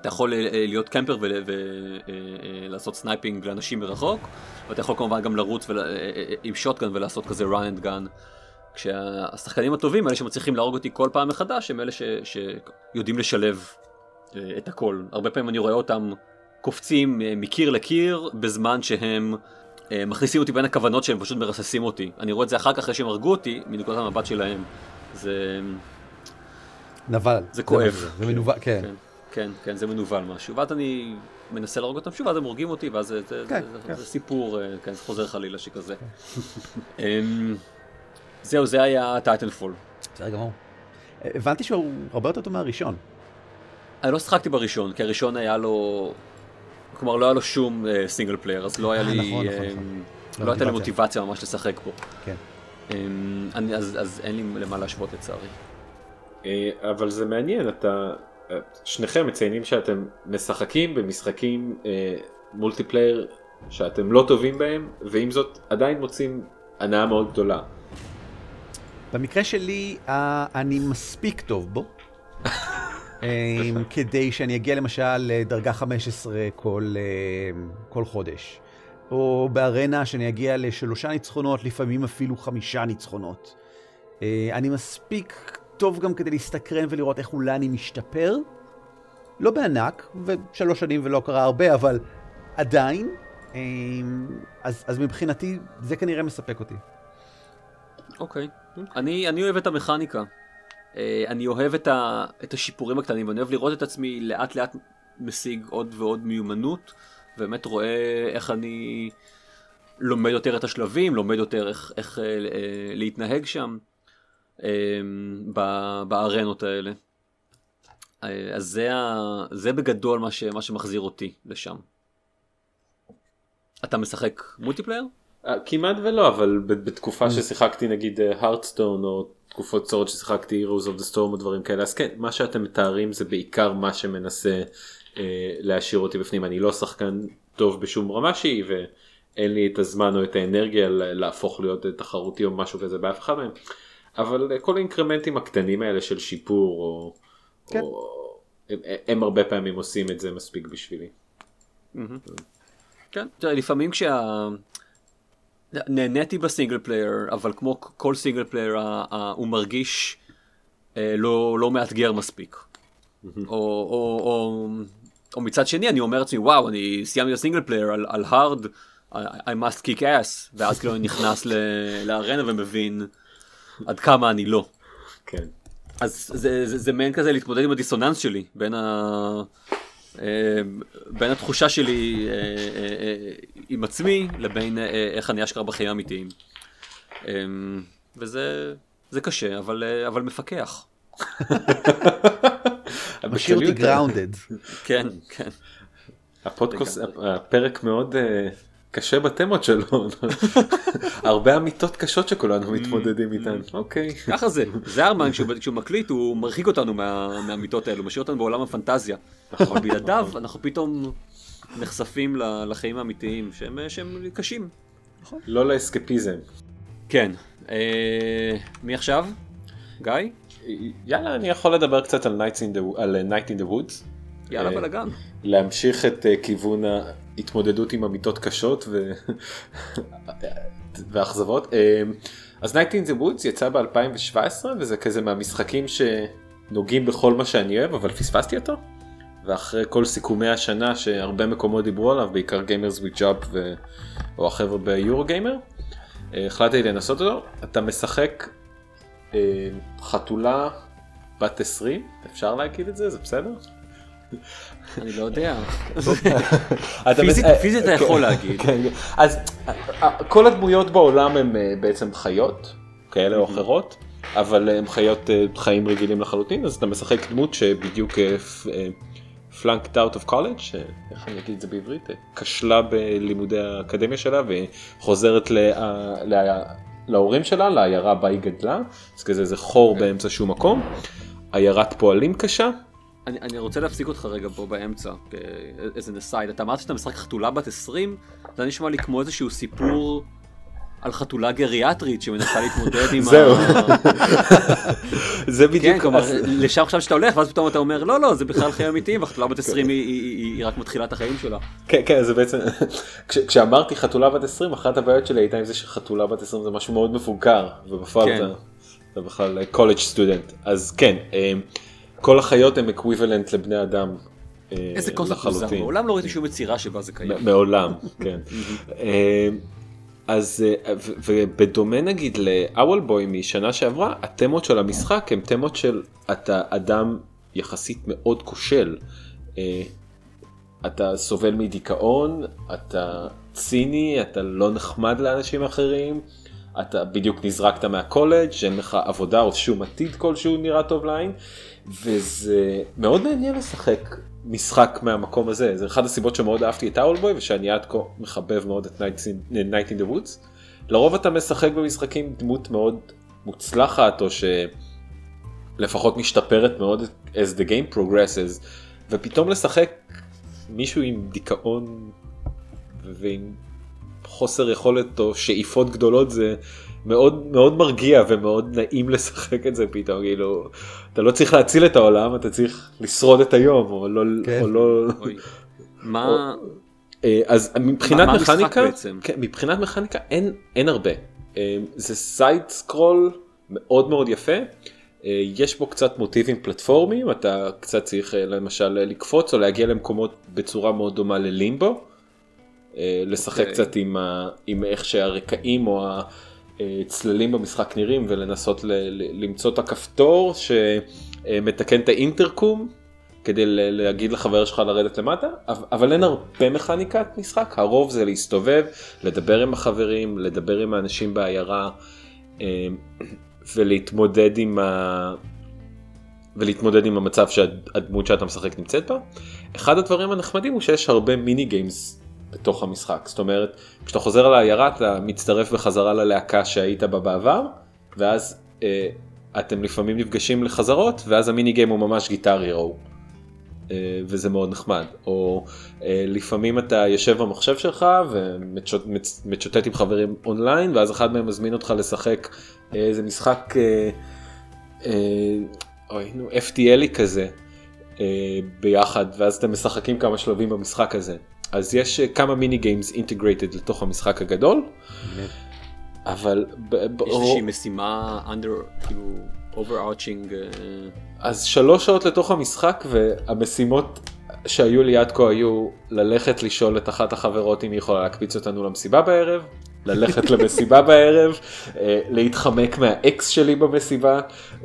אתה יכול אה, אה, להיות camper ולעשות sniping לאנשים מרחוק, ואתה יכול כמובן גם לרוץ אה, אה, עם shotgun ולעשות כזה run and gun. כשהשחקנים הטובים, אלה שמצליחים להרוג אותי כל פעם מחדש, הם אלה שיודעים לשלב אה, את הכל. הרבה פעמים אני רואה אותם קופצים אה, מקיר לקיר, בזמן שהם אה, מכניסים אותי בין הכוונות שהם פשוט מרססים אותי. אני רואה את זה אחר כך אחרי שהם הרגו אותי, מנקודת המבט שלהם. זה... נבל. זה כואב. זה, זה מנוול, כן. כן, כן, כן, זה מנוול משהו. ואז אני מנסה להרוג אותם שוב, ואז הם הורגים אותי, ואז זה, כן, זה, כן. זה סיפור, אה, כן, זה חוזר חלילה שכזה. אמ, זהו, זה היה Titanfall. בסדר גמור. אה, הבנתי שהוא הרבה יותר טוב מהראשון. אני לא שיחקתי בראשון, כי הראשון היה לו... כלומר, לא היה לו שום single player, אז לא היה אה, לי... נכון, נכון, אמ, נכון. לא הייתה לי מוטיבציה. ממש לשחק בו. כן. אמ, אני- אז אז אין לי למה להשוות לצערי. אה, אבל זה מעניין, אתה, אה, שניכם מציינים שאתם משחקים במשחקים אה, multiplayer שאתם לא טובים בהם, ועם זאת עדיין מוצאים הנאה מאוד גדולה. במקרה שלי, אה, אני מספיק טוב בו, אה, כדי שאני אגיע למשל לדרגה 15 כל, אה, כל חודש. או בארנה שאני אגיע לשלושה ניצחונות, לפעמים אפילו חמישה ניצחונות. אה, אני מספיק טוב גם כדי להסתקרן ולראות איך אולי אני משתפר. לא בענק, ושלוש שנים ולא קרה הרבה, אבל עדיין. אה, אז, אז מבחינתי זה כנראה מספק אותי. אוקיי. אני, אני אוהב את המכניקה. אה, אני אוהב את, ה, את השיפורים הקטנים, ואני אוהב לראות את עצמי לאט לאט משיג עוד ועוד מיומנות, ובאמת רואה איך אני לומד יותר את השלבים, לומד יותר איך, איך אה, אה, להתנהג שם, אה, ב- בארנות האלה. אז זה, ה, זה בגדול מה, ש, מה שמחזיר אותי לשם. אתה משחק מולטיפלייר? אה, כמעט ולא, אבל בתקופה ששיחקתי נגיד הרדסטון או תקופות קצרות ששיחקתי Heroes of the Storm או דברים כאלה, אז כן, מה שאתם מתארים זה בעיקר מה שמנסה אה, להשאיר אותי בפנים. אני לא שחקן טוב בשום רמה שהיא, אין לי את הזמן או את האנרגיה להפוך להיות תחרותי או משהו כזה באף אחד מהם. אבל כל ה increments הקטנים האלה של שיפור או, כן. או הם, הם הרבה פעמים עושים את זה מספיק בשבילי. כן, תראה, לפעמים כשה... נהניתי ב single player, אבל כמו כל single player הוא מרגיש אה, לא, לא מאתגר מספיק. או, או, או, או מצד שני אני אומר לעצמי וואו אני סיימתי ה single player על, על hard I must kick ass ואז כאילו אני נכנס לארנה ומבין עד כמה אני לא. כן. אז זה, זה, זה מעין כזה להתמודד עם הדיסוננס שלי בין, ה, בין התחושה שלי אה, אה, עם עצמי לבין איך אני אשכרה בחיים האמיתיים. וזה זה קשה אבל, אבל מפקח. משאיר אותי גראונדד. כן, כן. הפודקאסט, הפרק מאוד קשה בתמות שלו, הרבה אמיתות קשות שכולנו mm, מתמודדים mm. איתן, אוקיי. ככה זה, זרמן כשהוא מקליט הוא מרחיק אותנו מהאמיתות האלו, משאיר אותנו בעולם הפנטזיה. נכון. בלעדיו אנחנו פתאום נחשפים לחיים האמיתיים שהם קשים. נכון. לא לאסקפיזם. כן. אה, מי עכשיו? גיא? יאללה, אני יכול לדבר קצת על Night in the Woods. יאללה אה, בלאגן. להמשיך את אה, כיוון ההתמודדות עם אמיתות קשות ו... ואכזבות. אה, אז Night in the Woods יצא ב-2017 וזה כזה מהמשחקים שנוגעים בכל מה שאני אוהב אבל פספסתי אותו. ואחרי כל סיכומי השנה שהרבה מקומות דיברו עליו בעיקר Gamers with Job ו... או החבר'ה ביורו גיימר. החלטתי לנסות אותו. אתה משחק חתולה בת 20 אפשר להגיד את זה זה בסדר? אני לא יודע. פיזית אתה יכול להגיד. כן, כן. אז כל הדמויות בעולם הן אה, בעצם חיות כאלה או אחרות. אבל הן חיות אה, חיים רגילים לחלוטין אז אתה משחק דמות שבדיוק flunked out of college איך אני אגיד את זה בעברית כשלה בלימודי האקדמיה שלה וחוזרת להורים שלה לעיירה בה היא גדלה אז כזה איזה חור באמצע שום מקום עיירת פועלים קשה אני, אני רוצה להפסיק אותך רגע פה באמצע, איזה נסייד. אתה אמרת שאתה משחק חתולה בת 20, זה נשמע לי כמו איזשהו סיפור על חתולה גריאטרית שמנסה להתמודד עם ה... זהו. זה בדיוק. כן, כלומר, לשם עכשיו שאתה הולך, ואז פתאום אתה אומר, לא, לא, זה בכלל חיים אמיתיים, והחתולה בת 20 היא רק מתחילה את החיים שלה. כן, כן, זה בעצם, כשאמרתי חתולה בת 20, אחת הבעיות שלי הייתה עם זה שחתולה בת 20 זה משהו מאוד מבוגר, ובפועל כן. אתה בכלל college student. אז כן. כל החיות הם equivalent לבני אדם. אה, איזה קונספט מוזר, מעולם לא ראיתי שום יצירה שבה זה קיים. מעולם, כן. אה, אז אה, ובדומה נגיד ל Owlboy משנה שעברה התמות של המשחק הם תמות של אתה אדם יחסית מאוד כושל. אתה סובל מדיכאון, אתה ציני, אתה לא נחמד לאנשים אחרים, אתה בדיוק נזרקת מהקולג', אין לך עבודה או שום עתיד כלשהו נראה טוב לעין, וזה מאוד מעניין לשחק משחק מהמקום הזה, זה אחת הסיבות שמאוד אהבתי את האולבוי ושאני עד כה מחבב מאוד את Night in the Woods. לרוב אתה משחק במשחקים דמות מאוד מוצלחת או שלפחות משתפרת מאוד as the game progresses ופתאום לשחק מישהו עם דיכאון ועם חוסר יכולת או שאיפות גדולות זה מאוד מאוד מרגיע ומאוד נעים לשחק את זה פתאום כאילו אתה לא צריך להציל את העולם אתה צריך לשרוד את היום או לא כן. או לא מה אה, אז מבחינת מה, מכניקה כן, מבחינת מכניקה אין אין הרבה אה, זה side scroll מאוד מאוד יפה אה, יש בו קצת מוטיבים פלטפורמיים אתה קצת צריך למשל לקפוץ או להגיע למקומות בצורה מאוד דומה ללימבו. לשחק okay. אוקיי. קצת עם, ה, עם איך שהרקעים או הצללים במשחק נראים ולנסות למצוא את הכפתור שמתקן את האינטרקום כדי להגיד לחבר שלך לרדת למטה אבל אין הרבה מכניקת משחק הרוב זה להסתובב לדבר עם החברים לדבר עם האנשים בעיירה אה, ולהתמודד עם ה... ולהתמודד עם המצב שהדמות שאתה משחק נמצאת בה. אחד הדברים הנחמדים הוא שיש הרבה מיני גיימס בתוך המשחק. זאת אומרת, כשאתה חוזר לעיירה אתה מצטרף בחזרה ללהקה שהיית בה בעבר, ואז אה, אתם לפעמים נפגשים לחזרות, ואז המיני גיים הוא ממש גיטר הירו. אה, וזה מאוד נחמד. או אה, לפעמים אתה יושב במחשב שלך ומשוטט עם חברים אונליין, ואז אחד מהם מזמין אותך לשחק אה, איזה משחק, אוי, נו, FTL י כזה, ביחד, ואז אתם משחקים כמה שלבים במשחק הזה. אז יש כמה mini games integrated לתוך המשחק הגדול. אבל... יש איזושהי משימה under, כאילו, overarching... אז שלוש שעות לתוך המשחק והמשימות שהיו לי עד כה היו ללכת לשאול את אחת החברות אם היא יכולה להקפיץ אותנו למסיבה בערב, ללכת למסיבה בערב, אה, להתחמק מהאקס שלי במסיבה,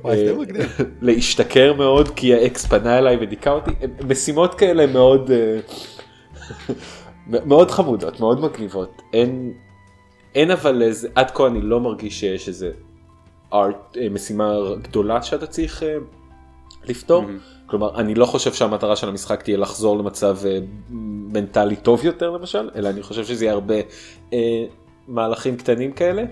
אה, להשתכר מאוד כי האקס פנה אליי ודיכא אותי, משימות כאלה מאוד אה, מאוד חמודות, מאוד מגניבות. אין, אין אבל איזה, עד כה אני לא מרגיש שיש איזה ארט, משימה גדולה שאתה צריך לפתור. Mm-hmm. כלומר, אני לא חושב שהמטרה של המשחק תהיה לחזור למצב אה, מנטלי טוב יותר למשל, אלא אני חושב שזה יהיה הרבה אה, מהלכים קטנים כאלה.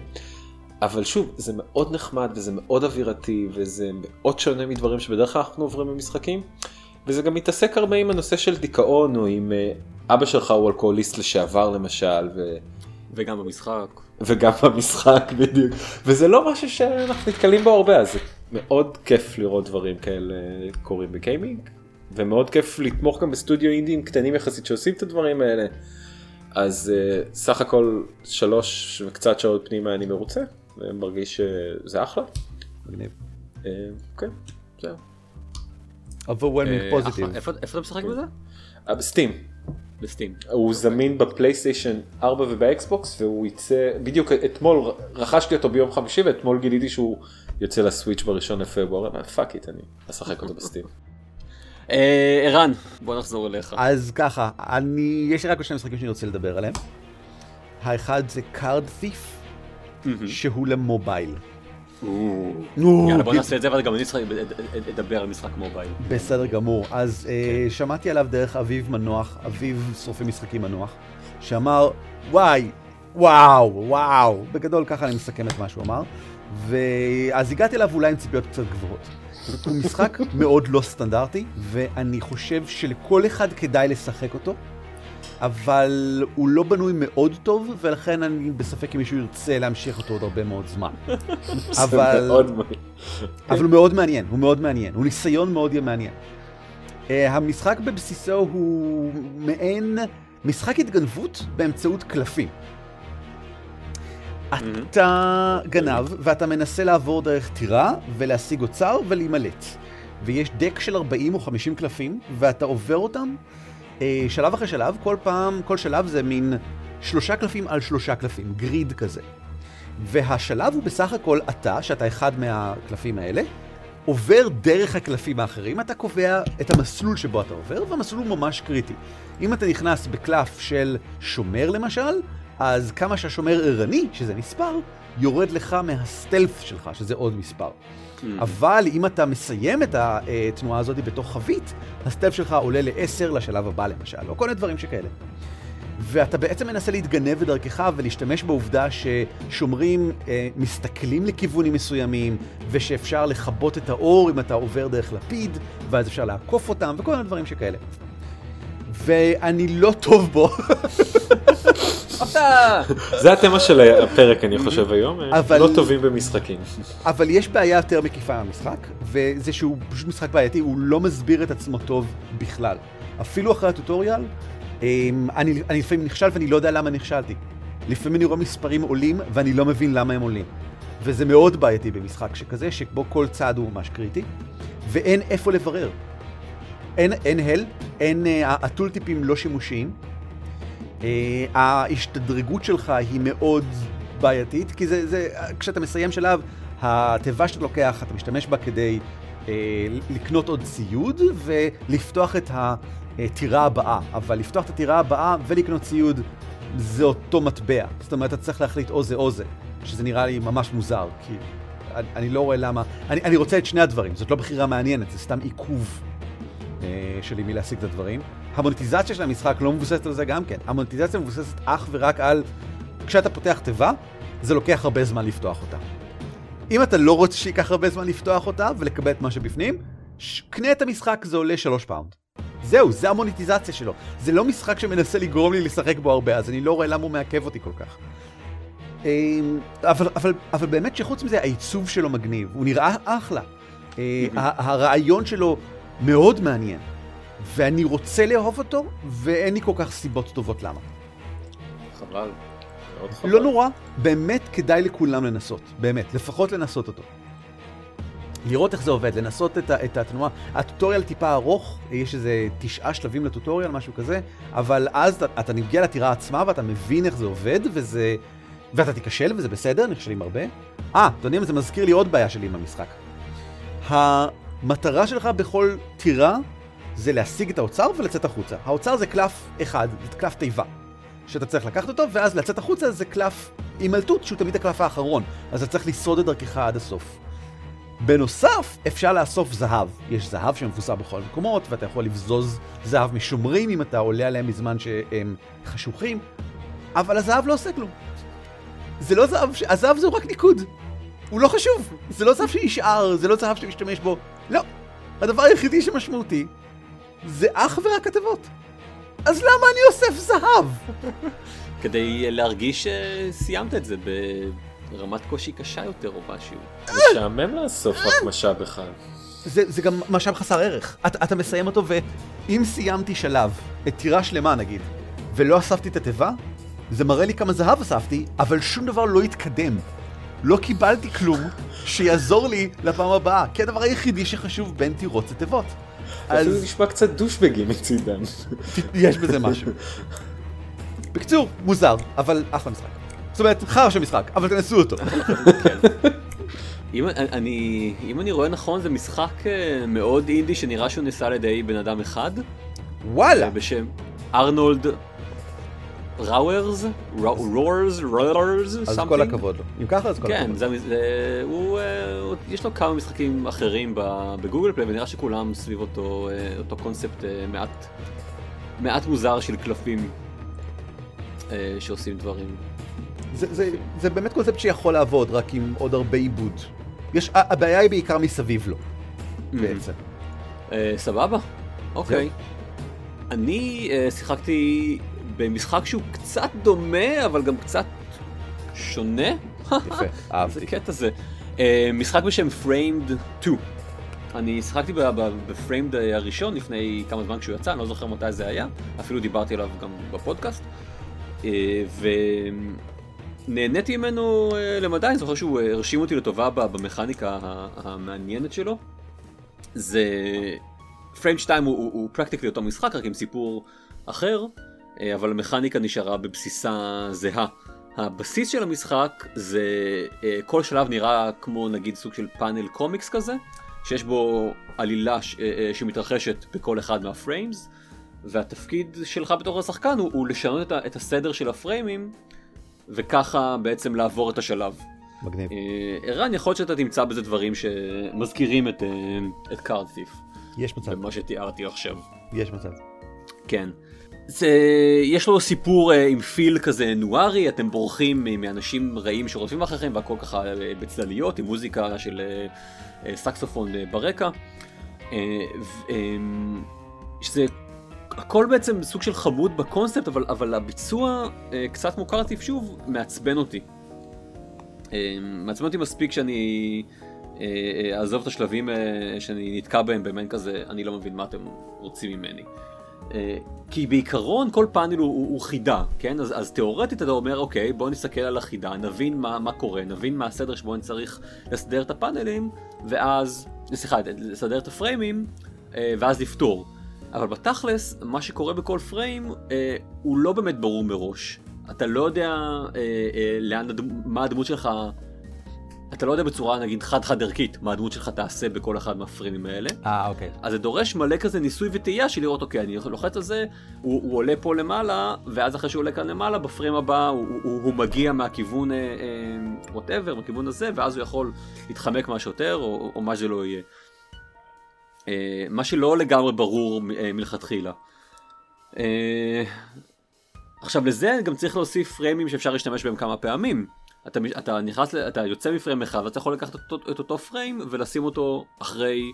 אבל שוב, זה מאוד נחמד וזה מאוד אווירתי וזה מאוד שונה מדברים שבדרך כלל אנחנו עוברים במשחקים. וזה גם מתעסק הרבה עם הנושא של דיכאון או עם אה, אבא שלך הוא אלכוהוליסט לשעבר למשל. ו... וגם במשחק. וגם במשחק בדיוק. וזה לא משהו שאנחנו נתקלים בו הרבה אז מאוד כיף לראות דברים כאלה קורים בגיימינג, ומאוד כיף לתמוך גם בסטודיו אינדים קטנים יחסית שעושים את הדברים האלה. אז uh, סך הכל שלוש וקצת שעות פנימה אני מרוצה, ומרגיש שזה אחלה. מגניב. Uh, כן, זהו. Overwhelming positive. איפה אתה משחק בזה? ב Steam. ב Steam. הוא זמין ב PlayStation 4 וב Xbox והוא יצא, בדיוק אתמול רכשתי אותו ביום חמישי ואתמול גיליתי שהוא יוצא ל Switch בראשון לפברואר, fuck it אני אשחק אותו ב Steam. אה, ערן, בוא נחזור אליך. אז ככה, אני, יש לי רק שני משחקים שאני רוצה לדבר עליהם. האחד זה Card Thief, שהוא ל mobile. יאללה בוא נעשה את זה וגם אני אדבר על משחק מובייל. בסדר גמור, אז אה, כן. שמעתי עליו דרך אביב מנוח, אביב שורפי משחקים מנוח, שאמר וואי, וואו, וואו, בגדול ככה אני מסכם את מה שהוא אמר. ואז הגעתי אליו אולי עם ציפיות קצת גבוהות. הוא משחק מאוד לא סטנדרטי, ואני חושב שלכל אחד כדאי לשחק אותו, אבל הוא לא בנוי מאוד טוב, ולכן אני בספק אם מישהו ירצה להמשיך אותו עוד הרבה מאוד זמן. אבל... אבל הוא מאוד מעניין, הוא מאוד מעניין, הוא ניסיון מאוד מעניין. Uh, המשחק בבסיסו הוא מעין משחק התגנבות באמצעות קלפים. אתה גנב ואתה מנסה לעבור דרך טירה ולהשיג אוצר ולהימלט. ויש דק של 40 או 50 קלפים ואתה עובר אותם אה, שלב אחרי שלב, כל פעם, כל שלב זה מין שלושה קלפים על שלושה קלפים, גריד כזה. והשלב הוא בסך הכל אתה, שאתה אחד מהקלפים האלה, עובר דרך הקלפים האחרים, אתה קובע את המסלול שבו אתה עובר, והמסלול הוא ממש קריטי. אם אתה נכנס בקלף של שומר למשל, אז כמה שהשומר ערני, שזה מספר, יורד לך מהסטלף שלך, שזה עוד מספר. Mm. אבל אם אתה מסיים את התנועה הזאת בתוך חבית, הסטלף שלך עולה ל-10 לשלב הבא למשל, או כל מיני דברים שכאלה. ואתה בעצם מנסה להתגנב בדרכך ולהשתמש בעובדה ששומרים אה, מסתכלים לכיוונים מסוימים, ושאפשר לכבות את האור אם אתה עובר דרך לפיד, ואז אפשר לעקוף אותם, וכל מיני דברים שכאלה. ואני לא טוב בו. זה התמה של הפרק אני חושב היום, אבל... לא טובים במשחקים. אבל יש בעיה יותר מקיפה במשחק, וזה שהוא פשוט משחק בעייתי, הוא לא מסביר את עצמו טוב בכלל. אפילו אחרי הטוטוריאל, אמ, אני, אני לפעמים נכשל ואני לא יודע למה נכשלתי. לפעמים אני רואה מספרים עולים ואני לא מבין למה הם עולים. וזה מאוד בעייתי במשחק שכזה, שבו כל צעד הוא ממש קריטי, ואין איפה לברר. אין, אין הל, אין, uh, הטולטיפים לא שימושיים. Uh, ההשתדרגות שלך היא מאוד בעייתית, כי זה, זה, כשאתה מסיים שלב, התיבה שאתה לוקח, אתה משתמש בה כדי uh, לקנות עוד ציוד ולפתוח את הטירה הבאה. אבל לפתוח את הטירה הבאה ולקנות ציוד זה אותו מטבע. זאת אומרת, אתה צריך להחליט או זה או זה, שזה נראה לי ממש מוזר, כי אני, אני לא רואה למה... אני, אני רוצה את שני הדברים, זאת לא בחירה מעניינת, זה סתם עיכוב. אה, שלי מלהשיג את הדברים. המוניטיזציה של המשחק לא מבוססת על זה גם כן. המוניטיזציה מבוססת אך ורק על... כשאתה פותח תיבה, זה לוקח הרבה זמן לפתוח אותה. אם אתה לא רוצה שייקח הרבה זמן לפתוח אותה ולקבל את מה שבפנים, ש... קנה את המשחק, זה עולה שלוש פאונד. זהו, זה המוניטיזציה שלו. זה לא משחק שמנסה לגרום לי לשחק בו הרבה, אז אני לא רואה למה הוא מעכב אותי כל כך. אמ, אבל, אבל, אבל באמת שחוץ מזה, העיצוב שלו מגניב, הוא נראה אחלה. אה, הרעיון שלו מאוד מעניין, ואני רוצה לאהוב אותו, ואין לי כל כך סיבות טובות למה. חבל. מאוד חבל. לא נורא, באמת כדאי לכולם לנסות, באמת, לפחות לנסות אותו. לראות איך זה עובד, לנסות את, את התנועה. הטוטוריאל טיפה ארוך, יש איזה תשעה שלבים לטוטוריאל, משהו כזה, אבל אז אתה, אתה נגיע לטירה עצמה ואתה מבין איך זה עובד, וזה... ואתה תיכשל וזה בסדר, נכשלים הרבה. אה, אתם יודעים, זה מזכיר לי עוד בעיה שלי עם המשחק. המטרה שלך בכל טירה זה להשיג את האוצר ולצאת החוצה. האוצר זה קלף אחד, זה קלף תיבה. שאתה צריך לקחת אותו, ואז לצאת החוצה זה קלף הימלטות, שהוא תמיד הקלף האחרון. אז אתה צריך לשרוד את דרכך עד הסוף. בנוסף, אפשר לאסוף זהב. יש זהב שמפוסר בכל המקומות, ואתה יכול לבזוז זהב משומרים אם אתה עולה עליהם בזמן שהם חשוכים, אבל הזהב לא עושה כלום. זה לא זהב, הזהב זה רק ניקוד. הוא לא חשוב. זה לא זהב שנשאר, זה לא זהב שאתה משתמש בו. לא. הדבר היחידי שמשמעותי זה אך ורק כתבות. אז למה אני אוסף זהב? כדי להרגיש שסיימת את זה ברמת קושי קשה יותר או משהו. משעמם לאסוף רק משאב אחד. זה, זה גם משאב חסר ערך. אתה, אתה מסיים אותו, ואם סיימתי שלב, את טירה שלמה נגיד, ולא אספתי את התיבה, זה מראה לי כמה זהב אספתי, אבל שום דבר לא התקדם. לא קיבלתי כלום שיעזור לי לפעם הבאה, כי הדבר היחידי שחשוב בין טירות זה תיבות. אז... זה נשמע קצת דושבגי מצידם. יש בזה משהו. בקיצור, מוזר, אבל אחלה משחק. זאת אומרת, חרא של משחק, אבל תנסו אותו. אם אני, אם אני רואה נכון, זה משחק אה, מאוד אינדי שנראה שהוא נעשה על ידי בן אדם אחד. וואלה. בשם ארנולד ראוורס? רורס? רורס? אז כל הכבוד לו. אם ככה אז כל כן, הכבוד. זה, זה, הוא, אה, יש לו כמה משחקים אחרים בגוגל פליי ונראה שכולם סביב אותו, אה, אותו קונספט אה, מעט, מעט מוזר של קלפים שעושים דברים. זה, זה, זה באמת קונספט שיכול לעבוד, רק עם עוד הרבה עיבוד. יש, הבעיה היא בעיקר מסביב לו, בעצם. סבבה, אוקיי. אני שיחקתי במשחק שהוא קצת דומה, אבל גם קצת שונה. יפה, אהבתי. זה קטע זה. אה, משחק בשם Framed 2. אני שיחקתי בפריימד הראשון לפני כמה זמן כשהוא יצא, אני לא זוכר מתי זה היה, אפילו דיברתי עליו גם בפודקאסט. אה, ונהניתי ממנו אה, למדי, אני זוכר שהוא הרשים אותי לטובה במכניקה המעניינת שלו. זה... פריים 2 הוא, הוא, הוא פרקטיקלי אותו משחק, רק עם סיפור אחר. אה, אבל המכניקה נשארה בבסיסה זהה. הבסיס של המשחק זה אה, כל שלב נראה כמו נגיד סוג של פאנל קומיקס כזה, שיש בו עלילה ש, אה, שמתרחשת בכל אחד מהפריימס, והתפקיד שלך בתור השחקן הוא, הוא לשנות את, את הסדר של הפריימים, וככה בעצם לעבור את השלב. מגניב. ערן, יכול להיות שאתה תמצא בזה דברים שמזכירים את, את קארדטיף. יש מצב. במה שתיארתי עכשיו. יש מצב. כן. זה, יש לו סיפור uh, עם פיל כזה נוארי, אתם בורחים מאנשים רעים שרודפים אחריכם והכל ככה uh, בצלליות עם מוזיקה של uh, uh, סקסופון uh, ברקע. Uh, um, שזה הכל בעצם סוג של חמוד בקונספט אבל, אבל הביצוע קצת מוכר אותי שוב מעצבן אותי. מעצבן אותי מספיק שאני אעזוב את השלבים שאני נתקע בהם במעין כזה אני לא מבין מה אתם רוצים ממני. אה, כי בעיקרון כל פאנל הוא, הוא, הוא חידה, כן? אז, אז תאורטית אתה אומר, אוקיי, בוא נסתכל על החידה, נבין מה, מה קורה, נבין מה הסדר שבו אני צריך לסדר את הפאנלים, ואז, סליחה, לסדר את הפריימים, אה, ואז לפתור. אבל בתכלס, מה שקורה בכל פריים, אה, הוא לא באמת ברור מראש. אתה לא יודע לאן, מה הדמות שלך אתה לא יודע בצורה נגיד חד-חד ערכית מה הדמות שלך תעשה בכל אחד מהפרימים האלה. אה אוקיי. אז זה דורש מלא כזה ניסוי וטעייה של לראות אוקיי אני לוחץ על זה, הוא, הוא עולה פה למעלה, ואז אחרי שהוא עולה כאן למעלה בפרים הבא הוא, הוא, הוא מגיע מהכיוון ווטאבר, אה, אה, מהכיוון הזה, ואז הוא יכול להתחמק מהשוטר או, או מה שלא יהיה. אה, מה שלא לגמרי ברור אה, מלכתחילה. אה, עכשיו לזה גם צריך להוסיף פריימים שאפשר להשתמש בהם כמה פעמים. אתה, אתה נכנס, אתה יוצא מפריים אחד ואתה יכול לקחת את, את אותו פריים ולשים אותו אחרי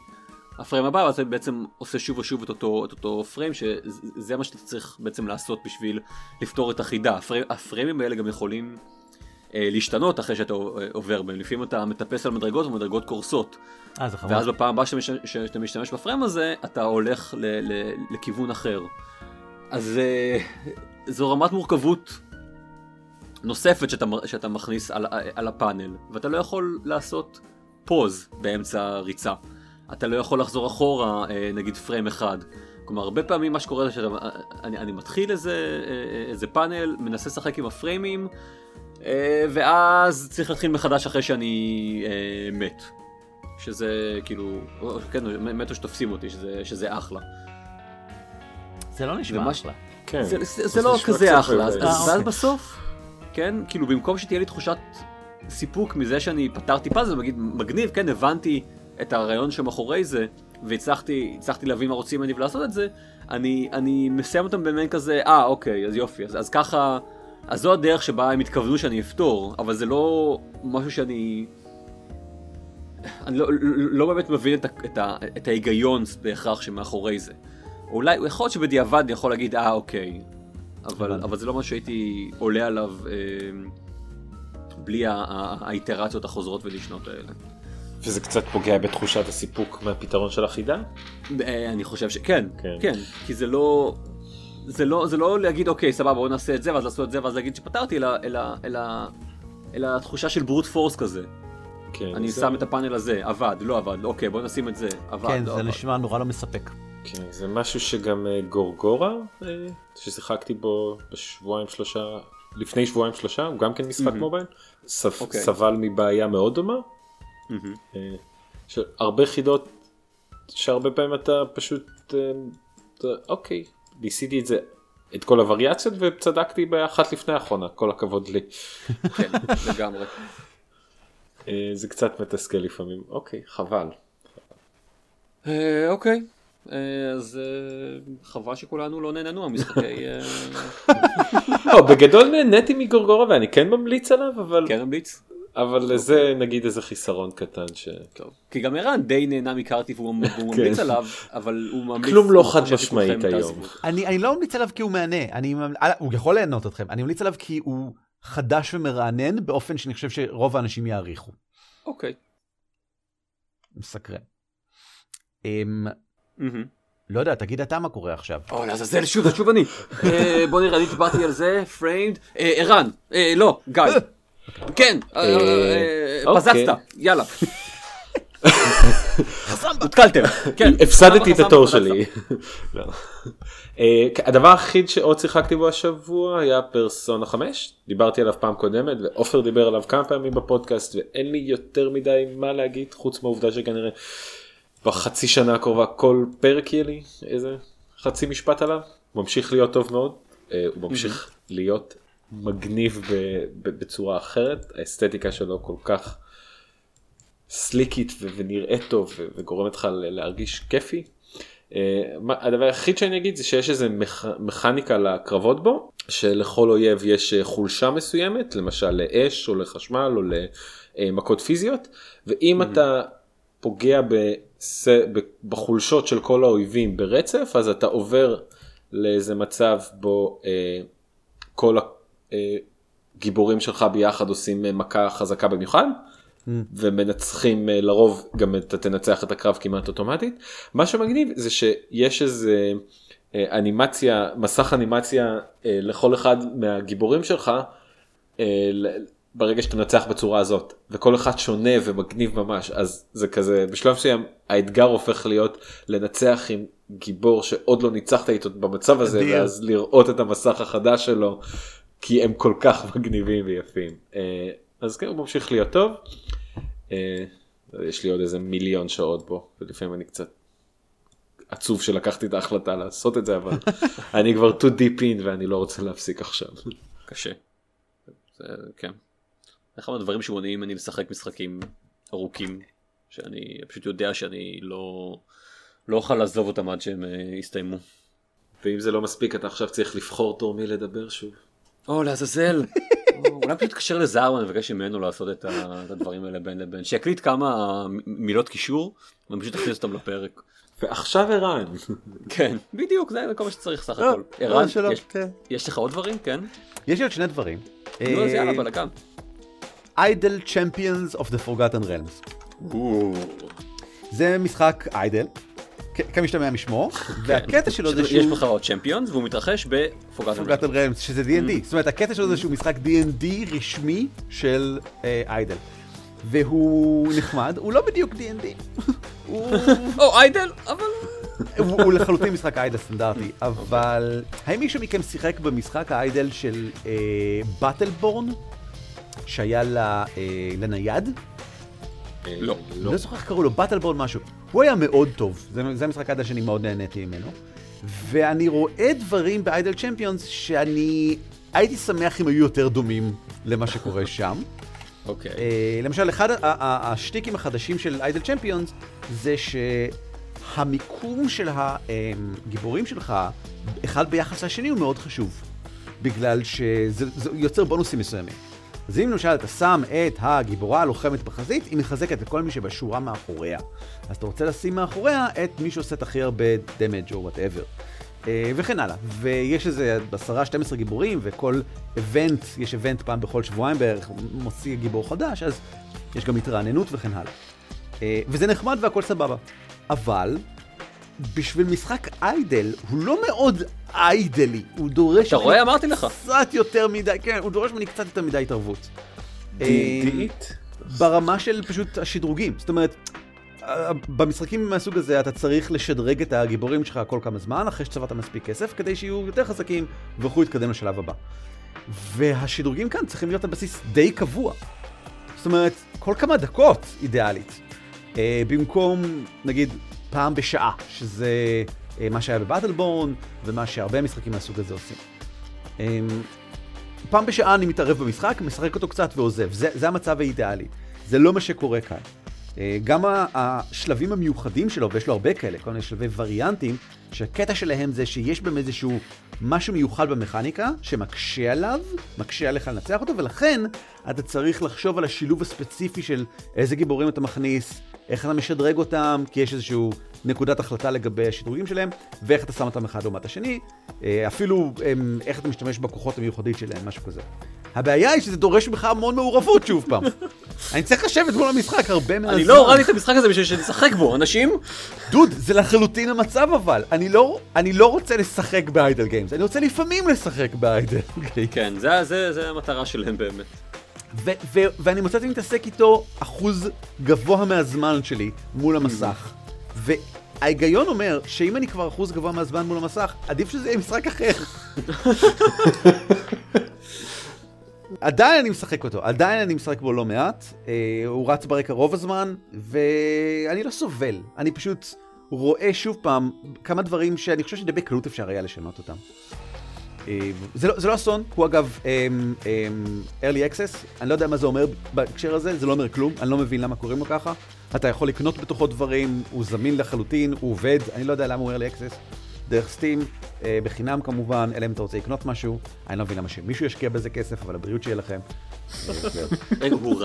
הפריים הבא, ואז אתה בעצם עושה שוב ושוב את אותו, את אותו פריים, שזה מה שאתה צריך בעצם לעשות בשביל לפתור את החידה. הפריים, הפריימים האלה גם יכולים אה, להשתנות אחרי שאתה אה, עובר בהם, לפעמים אתה מטפס על מדרגות ומדרגות קורסות. אה, זה חמוד. ואז בפעם הבאה שאתה, מש- שאתה משתמש בפריים הזה, אתה הולך ל, ל, לכיוון אחר. אז אה, זו רמת מורכבות נוספת שאתה, שאתה מכניס על, על הפאנל, ואתה לא יכול לעשות פוז באמצע הריצה. אתה לא יכול לחזור אחורה, אה, נגיד פריים אחד. כלומר, הרבה פעמים מה שקורה זה שאני אני, אני מתחיל איזה, אה, איזה פאנל, מנסה לשחק עם הפריימים, אה, ואז צריך להתחיל מחדש אחרי שאני אה, מת. שזה כאילו, או- כן, מתו שתופסים אותי, שזה, שזה אחלה. זה לא נשמע אחלה. כן. זה, זה, זה לא כזה אחלה, אה, ואז אוקיי. בסוף, כן, כאילו במקום שתהיה לי תחושת סיפוק מזה שאני פתרתי פאזל, נגיד מגניב, כן, הבנתי את הרעיון שמאחורי זה, והצלחתי הצלחתי להבין מה רוצים ממני ולעשות את זה, אני, אני מסיים אותם במעין כזה, אה, אוקיי, אז יופי, אז, אז ככה, אז זו הדרך שבה הם התכוונו שאני אפתור, אבל זה לא משהו שאני... אני לא, לא, באמת מבין את, ה, את, ה, את ההיגיון בהכרח שמאחורי זה. אולי, יכול להיות שבדיעבד אני יכול להגיד, אה, אוקיי. אבל. אבל זה לא משהו שהייתי עולה עליו אה, בלי האיטרציות החוזרות ונשנות האלה. וזה קצת פוגע בתחושת הסיפוק מהפתרון של החידה? אה, אני חושב שכן, כן. כן, כן, כי זה לא... זה לא, זה לא להגיד אוקיי סבבה בוא נעשה את זה ואז לעשות את זה ואז להגיד שפתרתי אלא, אלא, אלא, אלא תחושה של ברוט פורס כזה. כן. אני זה- שם את הפאנל הזה, עבד, לא עבד, אוקיי בוא נשים את זה, עבד, כן, לא זה עבד. נשמע נורא לא מספק. כן, זה משהו שגם אה, גורגורה, אה, ששיחקתי בו בשבועיים שלושה, לפני שבועיים שלושה, הוא גם כן משחק מהמם. מובייל, סב- אוקיי. סבל מבעיה מאוד דומה, מהמם. אה, הרבה חידות שהרבה פעמים אתה פשוט, אוקיי, ניסיתי את זה, את כל הווריאציות וצדקתי באחת לפני האחרונה, כל הכבוד לי. כן, לגמרי. זה קצת מתסכל לפעמים, אוקיי, חבל. אוקיי, אז אה, חבל שכולנו לא נהנינו מהמשחקי... אה, לא, בגדול נהניתי מגורגורה ואני כן ממליץ עליו, אבל כן ממליץ? אבל זה נגיד איזה חיסרון קטן ש... טוב. כי גם ערן די נהנה מקארטיב והוא והוא כן. ממליץ עליו, אבל הוא ממליץ... כלום לא חד משמעית היום. אני, אני לא ממליץ עליו כי הוא מהנה, אה, הוא יכול ליהנות אתכם, אני ממליץ עליו כי הוא חדש ומרענן באופן שאני חושב שרוב האנשים יעריכו. אוקיי. מסקרן. לא יודע, תגיד אתה מה קורה עכשיו. או לעזאזל שוב שוב אני. אה, בוא נראה אני דיברתי על זה פריימד. אה, ערן. אה, לא גיא. כן. אה, אוקיי. פזצת. יאללה. הותקלתם. כן. הפסדתי את התור. שלי. לא. הדבר היחיד שעוד שיחקתי בו השבוע היה פרסונה 5 דיברתי עליו פעם קודמת ועופר דיבר עליו כמה פעמים בפודקאסט ואין לי יותר מדי מה להגיד חוץ מהעובדה שכנראה בחצי שנה הקרובה כל פרק יהיה לי איזה חצי משפט עליו? ממשיך להיות טוב מאוד. אה, הוא ממשיך להיות מגניב בצורה אחרת. האסתטיקה שלו כל כך סליקית ונראית טוב וגורמת לך ל- להרגיש כיפי. אה, מה- הדבר היחיד שאני אגיד זה שיש איזה מכ- מכניקה לקרבות בו שלכל אויב יש אה, חולשה מסוימת למשל לאש או לחשמל או למכות פיזיות. ואם אתה פוגע. ב- בחולשות של כל האויבים ברצף אז אתה עובר לאיזה מצב בו אה, כל הגיבורים שלך ביחד עושים אה, מכה חזקה במיוחד. ומנצחים אה, לרוב גם אתה תנצח את הקרב כמעט אוטומטית. מה שמגניב זה שיש איזה אה, אנימציה, מסך אנימציה אה, לכל אחד מהגיבורים שלך אה, ברגע שאתה מנצח בצורה הזאת וכל אחד שונה ומגניב ממש אז זה כזה בשלב מסוים האתגר הופך להיות לנצח עם גיבור שעוד לא ניצחת איתו במצב הזה אדיר. ואז לראות את המסך החדש שלו כי הם כל כך מגניבים ויפים אה, אז כן הוא ממשיך להיות טוב. אה, יש לי עוד איזה מיליון שעות בו ולפעמים אני קצת עצוב שלקחתי את ההחלטה לעשות את זה אבל אני כבר too deep in ואני לא רוצה להפסיק עכשיו. קשה. זה, כן. אחד מהדברים שמונעים ממני לשחק משחקים ארוכים, שאני פשוט יודע שאני לא, לא אוכל לעזוב אותם עד שהם אה, יסתיימו. ואם זה לא מספיק אתה עכשיו צריך לבחור תור מי לדבר שוב. או לעזאזל. אולי פשוט תתקשר לזרמן ובקש ממנו לעשות את הדברים האלה בין לבין, שיקליט כמה מילות קישור, ופשוט תכניס אותם לפרק. ועכשיו ערן. כן, בדיוק, זה כל מה שצריך סך לא, הכל. לא, ערן, יש- כן. יש לך עוד דברים? כן? יש לי עוד שני דברים. נו, אז אה, יאללה, בלאגן. איידל Champions of the Forgotten Realms. זה משחק איידל, כמשתמע משמו, והקטע שלו זה כן. יש שהוא... לך עוד צ'מפיונס והוא מתרחש. Forgotten Realms, שזה D&D. זאת אומרת, הקטע שלו זה שהוא משחק D&D רשמי של אה, איידל. והוא נחמד, הוא לא בדיוק D&D. או איידל, אבל... הוא, הוא לחלוטין משחק איידל סטנדרטי, אבל האם מישהו מכם שיחק במשחק האיידל של באטלבורן, שהיה אה, לנייד? לא. לא זוכר איך קראו לו, באטלבורן משהו. הוא היה מאוד טוב, זה, זה המשחק האיידל שאני מאוד נהניתי ממנו. ואני רואה דברים באיידל צ'מפיונס שאני הייתי שמח אם היו יותר דומים למה שקורה שם. אוקיי. אה, למשל, אחד השטיקים החדשים של איידל צ'מפיונס זה שהמיקום של הגיבורים שלך, אחד ביחס לשני, הוא מאוד חשוב. בגלל שזה זה יוצר בונוסים מסוימים. אז אם למשל אתה שם את הגיבורה הלוחמת בחזית, היא מחזקת את כל מי שבשורה מאחוריה. אז אתה רוצה לשים מאחוריה את מי שעושה את הכי הרבה damage או whatever. וכן הלאה. ויש איזה 10-12 גיבורים, וכל event, יש event פעם בכל שבועיים בערך, מוציא גיבור חדש, אז יש גם התרעננות וכן הלאה. אה, וזה נחמד והכל סבבה. אבל, בשביל משחק איידל, הוא לא מאוד איידלי, הוא דורש... אתה רואה? אמרתי לך. קצת יותר מדי, כן, הוא דורש ממני קצת יותר מדי התערבות. אה, דידית? ברמה של פשוט השדרוגים. זאת אומרת, אה, במשחקים מהסוג הזה אתה צריך לשדרג את הגיבורים שלך כל כמה זמן, אחרי שצברת מספיק כסף, כדי שיהיו יותר חזקים ויוכלו להתקדם לשלב הבא. והשדרוגים כאן צריכים להיות על בסיס די קבוע. זאת אומרת, כל כמה דקות אידיאלית. אה, במקום, נגיד, פעם בשעה, שזה אה, מה שהיה בבטלבורן, ומה שהרבה משחקים מהסוג הזה עושים. אה, פעם בשעה אני מתערב במשחק, משחק אותו קצת ועוזב. זה, זה המצב האידיאלי. זה לא מה שקורה כאן. אה, גם השלבים המיוחדים שלו, ויש לו הרבה כאלה, כל מיני שלבי וריאנטים, שהקטע שלהם זה שיש בהם איזשהו משהו מיוחד במכניקה, שמקשה עליו, מקשה עליך לנצח אותו, ולכן אתה צריך לחשוב על השילוב הספציפי של איזה גיבורים אתה מכניס, איך אתה משדרג אותם, כי יש איזשהו נקודת החלטה לגבי השדרוגים שלהם, ואיך אתה שם אותם אחד לעומת השני, אה, אפילו איך אתה משתמש בכוחות המיוחדים שלהם, משהו כזה. הבעיה היא שזה דורש ממך המון מעורבות שוב פעם. אני צריך לשבת מול המשחק הרבה מהזמן. אני לא הורדתי את המשחק הזה בשביל שנשחק בו, אנשים. דוד, זה לחלוטין המצב אבל. אני לא, אני לא רוצה לשחק באיידל גיימס, אני רוצה לפעמים לשחק באיידל גיימס. כן, זה- זה זה המטרה שלהם באמת. ו- ו- ואני מוצא את להתעסק איתו אחוז גבוה מהזמן שלי מול המסך. וההיגיון אומר שאם אני כבר אחוז גבוה מהזמן מול המסך, עדיף שזה יהיה משחק אחר. עדיין אני משחק אותו, עדיין אני משחק בו לא מעט, אה, הוא רץ ברקע רוב הזמן, ואני לא סובל, אני פשוט רואה שוב פעם כמה דברים שאני חושב שדי בקלות אפשר היה לשנות אותם. אה, זה לא, זה לא אסון, הוא אגב אמ, אמ, early access, אני לא יודע מה זה אומר בהקשר הזה, זה לא אומר כלום, אני לא מבין למה קוראים לו ככה. אתה יכול לקנות בתוכו דברים, הוא זמין לחלוטין, הוא עובד, אני לא יודע למה הוא early access, דרך סטים, בחינם כמובן, אלא אם אתה רוצה לקנות משהו, אני לא מבין למה שמישהו ישקיע בזה כסף, אבל הבריאות שיהיה לכם. רגע, הוא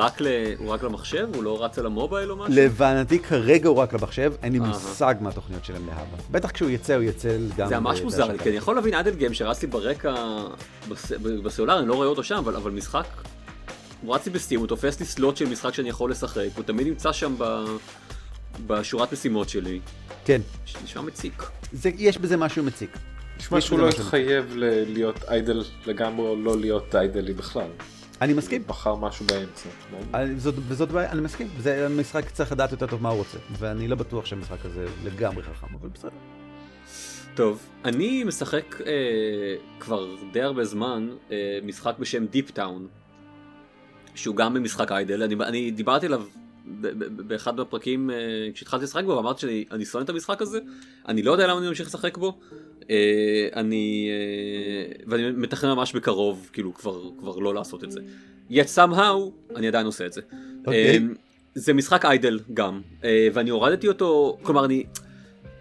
רק למחשב? הוא לא רץ על המובייל או משהו? להבנתי כרגע הוא רק למחשב, אין לי. מושג מה התוכניות שלהם להבא. בטח כשהוא יצא, הוא יצא גם... זה ממש מוזר. כי אני יכול להבין אדל גיים שרץ לי ברקע בס- בסלולר, אני לא רואה אותו שם, אבל אבל משחק, הוא רץ לי בסטים, הוא תופס לי סלוט של משחק שאני יכול לשחק, הוא תמיד נמצא שם ב- בשורת משימות שלי, כן, נשמע מציק. זה, יש בזה משהו מציק. נשמע יש שהוא לא. התחייב ל- להיות איידל לגמרי או לא להיות איידלי בכלל. אני מסכים. בחר משהו באמצע. אני- זאת, וזאת בעיה, אני מסכים. זה המשחק צריך לדעת יותר טוב מה הוא רוצה. ואני לא בטוח שהמשחק הזה לגמרי חכם, אבל בסדר. טוב, אני משחק אה, כבר די הרבה זמן אה, משחק בשם דיפ טאון, שהוא גם במשחק איידל, אני, אני דיברתי עליו באחד מהפרקים אה, כשהתחלתי לשחק בו, ואמרתי שאני אני שונא את המשחק הזה, אני לא יודע למה אני ממשיך לשחק בו, אני, אה, ואני מתכנן ממש בקרוב, כאילו כבר, כבר לא לעשות את זה. yet somehow אני עדיין עושה את זה. אוקיי. אה, זה משחק איידל גם, אה, ואני הורדתי אותו, כלומר אני...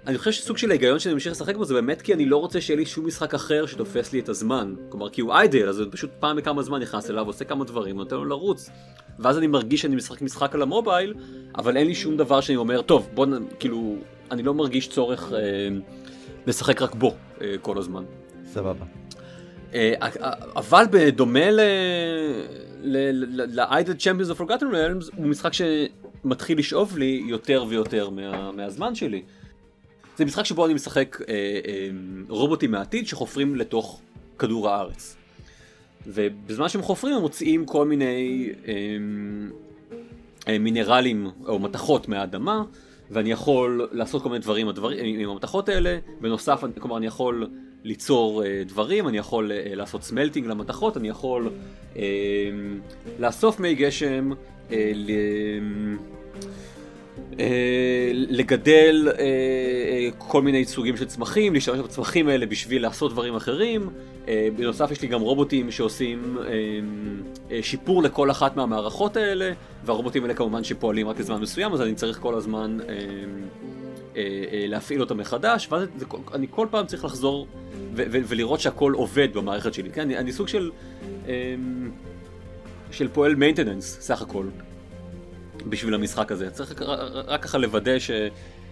אני חושב שסוג של ההיגיון שאני ממשיך לשחק בו זה באמת כי אני לא רוצה שיהיה לי שום משחק אחר שתופס לי את הזמן. כלומר, כי הוא איידל, אז פשוט פעם בכמה זמן נכנס אליו, עושה כמה דברים, נותן לו לרוץ. ואז אני מרגיש שאני משחק משחק על המובייל, אבל אין לי שום דבר שאני אומר, טוב, בוא, נ... כאילו, אני לא מרגיש צורך אה, לשחק רק בו אה, כל הזמן. סבבה. אה, אבל בדומה ל-Idle Champions of Forgotten Realms, הוא משחק שמתחיל לשאוב לי יותר ויותר מה, מהזמן שלי. זה משחק שבו אני משחק אה, אה, רובוטים מהעתיד שחופרים לתוך כדור הארץ. ובזמן שהם חופרים הם מוציאים כל מיני אה, אה, מינרלים או מתכות מהאדמה, ואני יכול לעשות כל מיני דברים הדברים, עם המתכות האלה, בנוסף, כלומר אני יכול ליצור אה, דברים, אני יכול אה, לעשות סמלטינג למתכות, אני יכול אה, לאסוף מי גשם, אה, ל... אה, לגדל אה, אה, כל מיני סוגים של צמחים, להשתמש בצמחים האלה בשביל לעשות דברים אחרים. בנוסף יש לי גם רובוטים שעושים שיפור לכל אחת מהמערכות האלה, והרובוטים האלה כמובן שפועלים רק לזמן מסוים, אז אני צריך כל הזמן להפעיל אותם מחדש, ואז אני כל פעם צריך לחזור ולראות שהכל עובד במערכת שלי. כן, אני, אני סוג של, של פועל מיינטננס סך הכל. בשביל המשחק הזה. צריך רק ככה לוודא ש,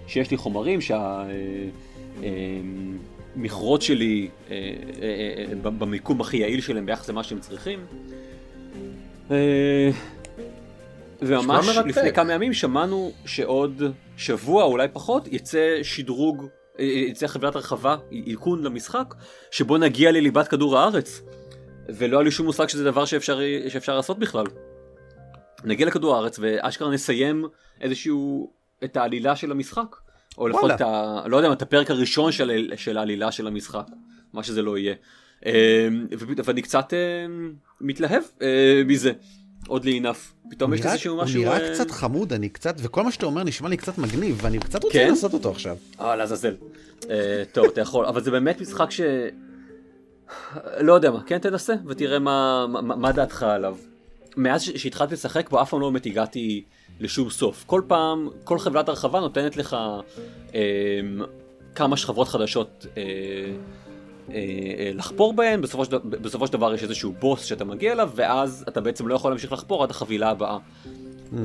שיש לי חומרים, שהמכרות אה, שלי אה, אה, במיקום הכי יעיל שלהם ביחס למה שהם צריכים. וממש לפני כמה ימים שמענו שעוד שבוע, אולי פחות, יצא שדרוג, יצא חברת הרחבה, עדכון למשחק, שבו נגיע לליבת כדור הארץ. ולא היה לי שום מושג שזה דבר שאפשר, שאפשר לעשות בכלל. נגיע לכדור הארץ ואשכרה נסיים איזשהו, את העלילה של המשחק. או לפחות את ה... לא יודע, את הפרק הראשון של, של העלילה של המשחק, מה שזה לא יהיה. אמ, ואני קצת אמ, מתלהב אה, מזה. עוד לאינף. פתאום יש איזשהו משהו... הוא נראה אה, קצת חמוד, אני קצת, וכל מה שאתה אומר נשמע לי קצת מגניב, ואני קצת רוצה כן? לעשות אותו עכשיו. אה, לעזאזל. אה, טוב, אתה יכול, אבל זה באמת משחק ש... לא יודע מה, כן תנסה ותראה מה דעתך עליו. מאז שהתחלתי לשחק בו אף פעם לא באמת הגעתי לשום סוף. כל פעם, כל חברת הרחבה נותנת לך אה, כמה שכבות חדשות אה, אה, אה, לחפור בהן, בסופו, של, בסופו של דבר יש איזשהו בוס שאתה מגיע אליו, ואז אתה בעצם לא יכול להמשיך לחפור עד החבילה הבאה. Mm.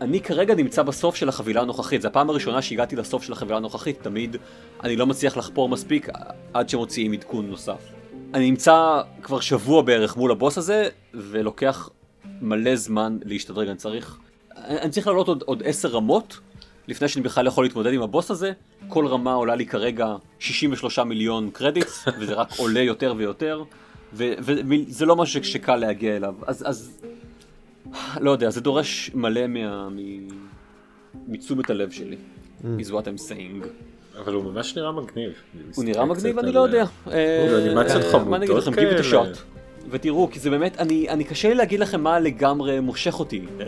ואני כרגע נמצא בסוף של החבילה הנוכחית, זו הפעם הראשונה שהגעתי לסוף של החבילה הנוכחית, תמיד אני לא מצליח לחפור מספיק עד שמוציאים עדכון נוסף. אני נמצא כבר שבוע בערך מול הבוס הזה, ולוקח מלא זמן להשתדרג, אני צריך... אני צריך לעלות עוד, עוד עשר רמות, לפני שאני בכלל יכול להתמודד עם הבוס הזה. כל רמה עולה לי כרגע 63 מיליון קרדיטס, וזה רק עולה יותר ויותר, וזה לא משהו שקל להגיע אליו. אז, אז... לא יודע, זה דורש מלא מה... מתשומת הלב שלי, mm. is what I'm saying. אבל הוא ממש נראה מגניב. הוא נראה מגניב, אני לא יודע. הוא באנימציות חמודות כאלה. מה נגיד לכם, give it a shot. ותראו, כי זה באמת, אני, קשה לי להגיד לכם מה לגמרי מושך אותי אה,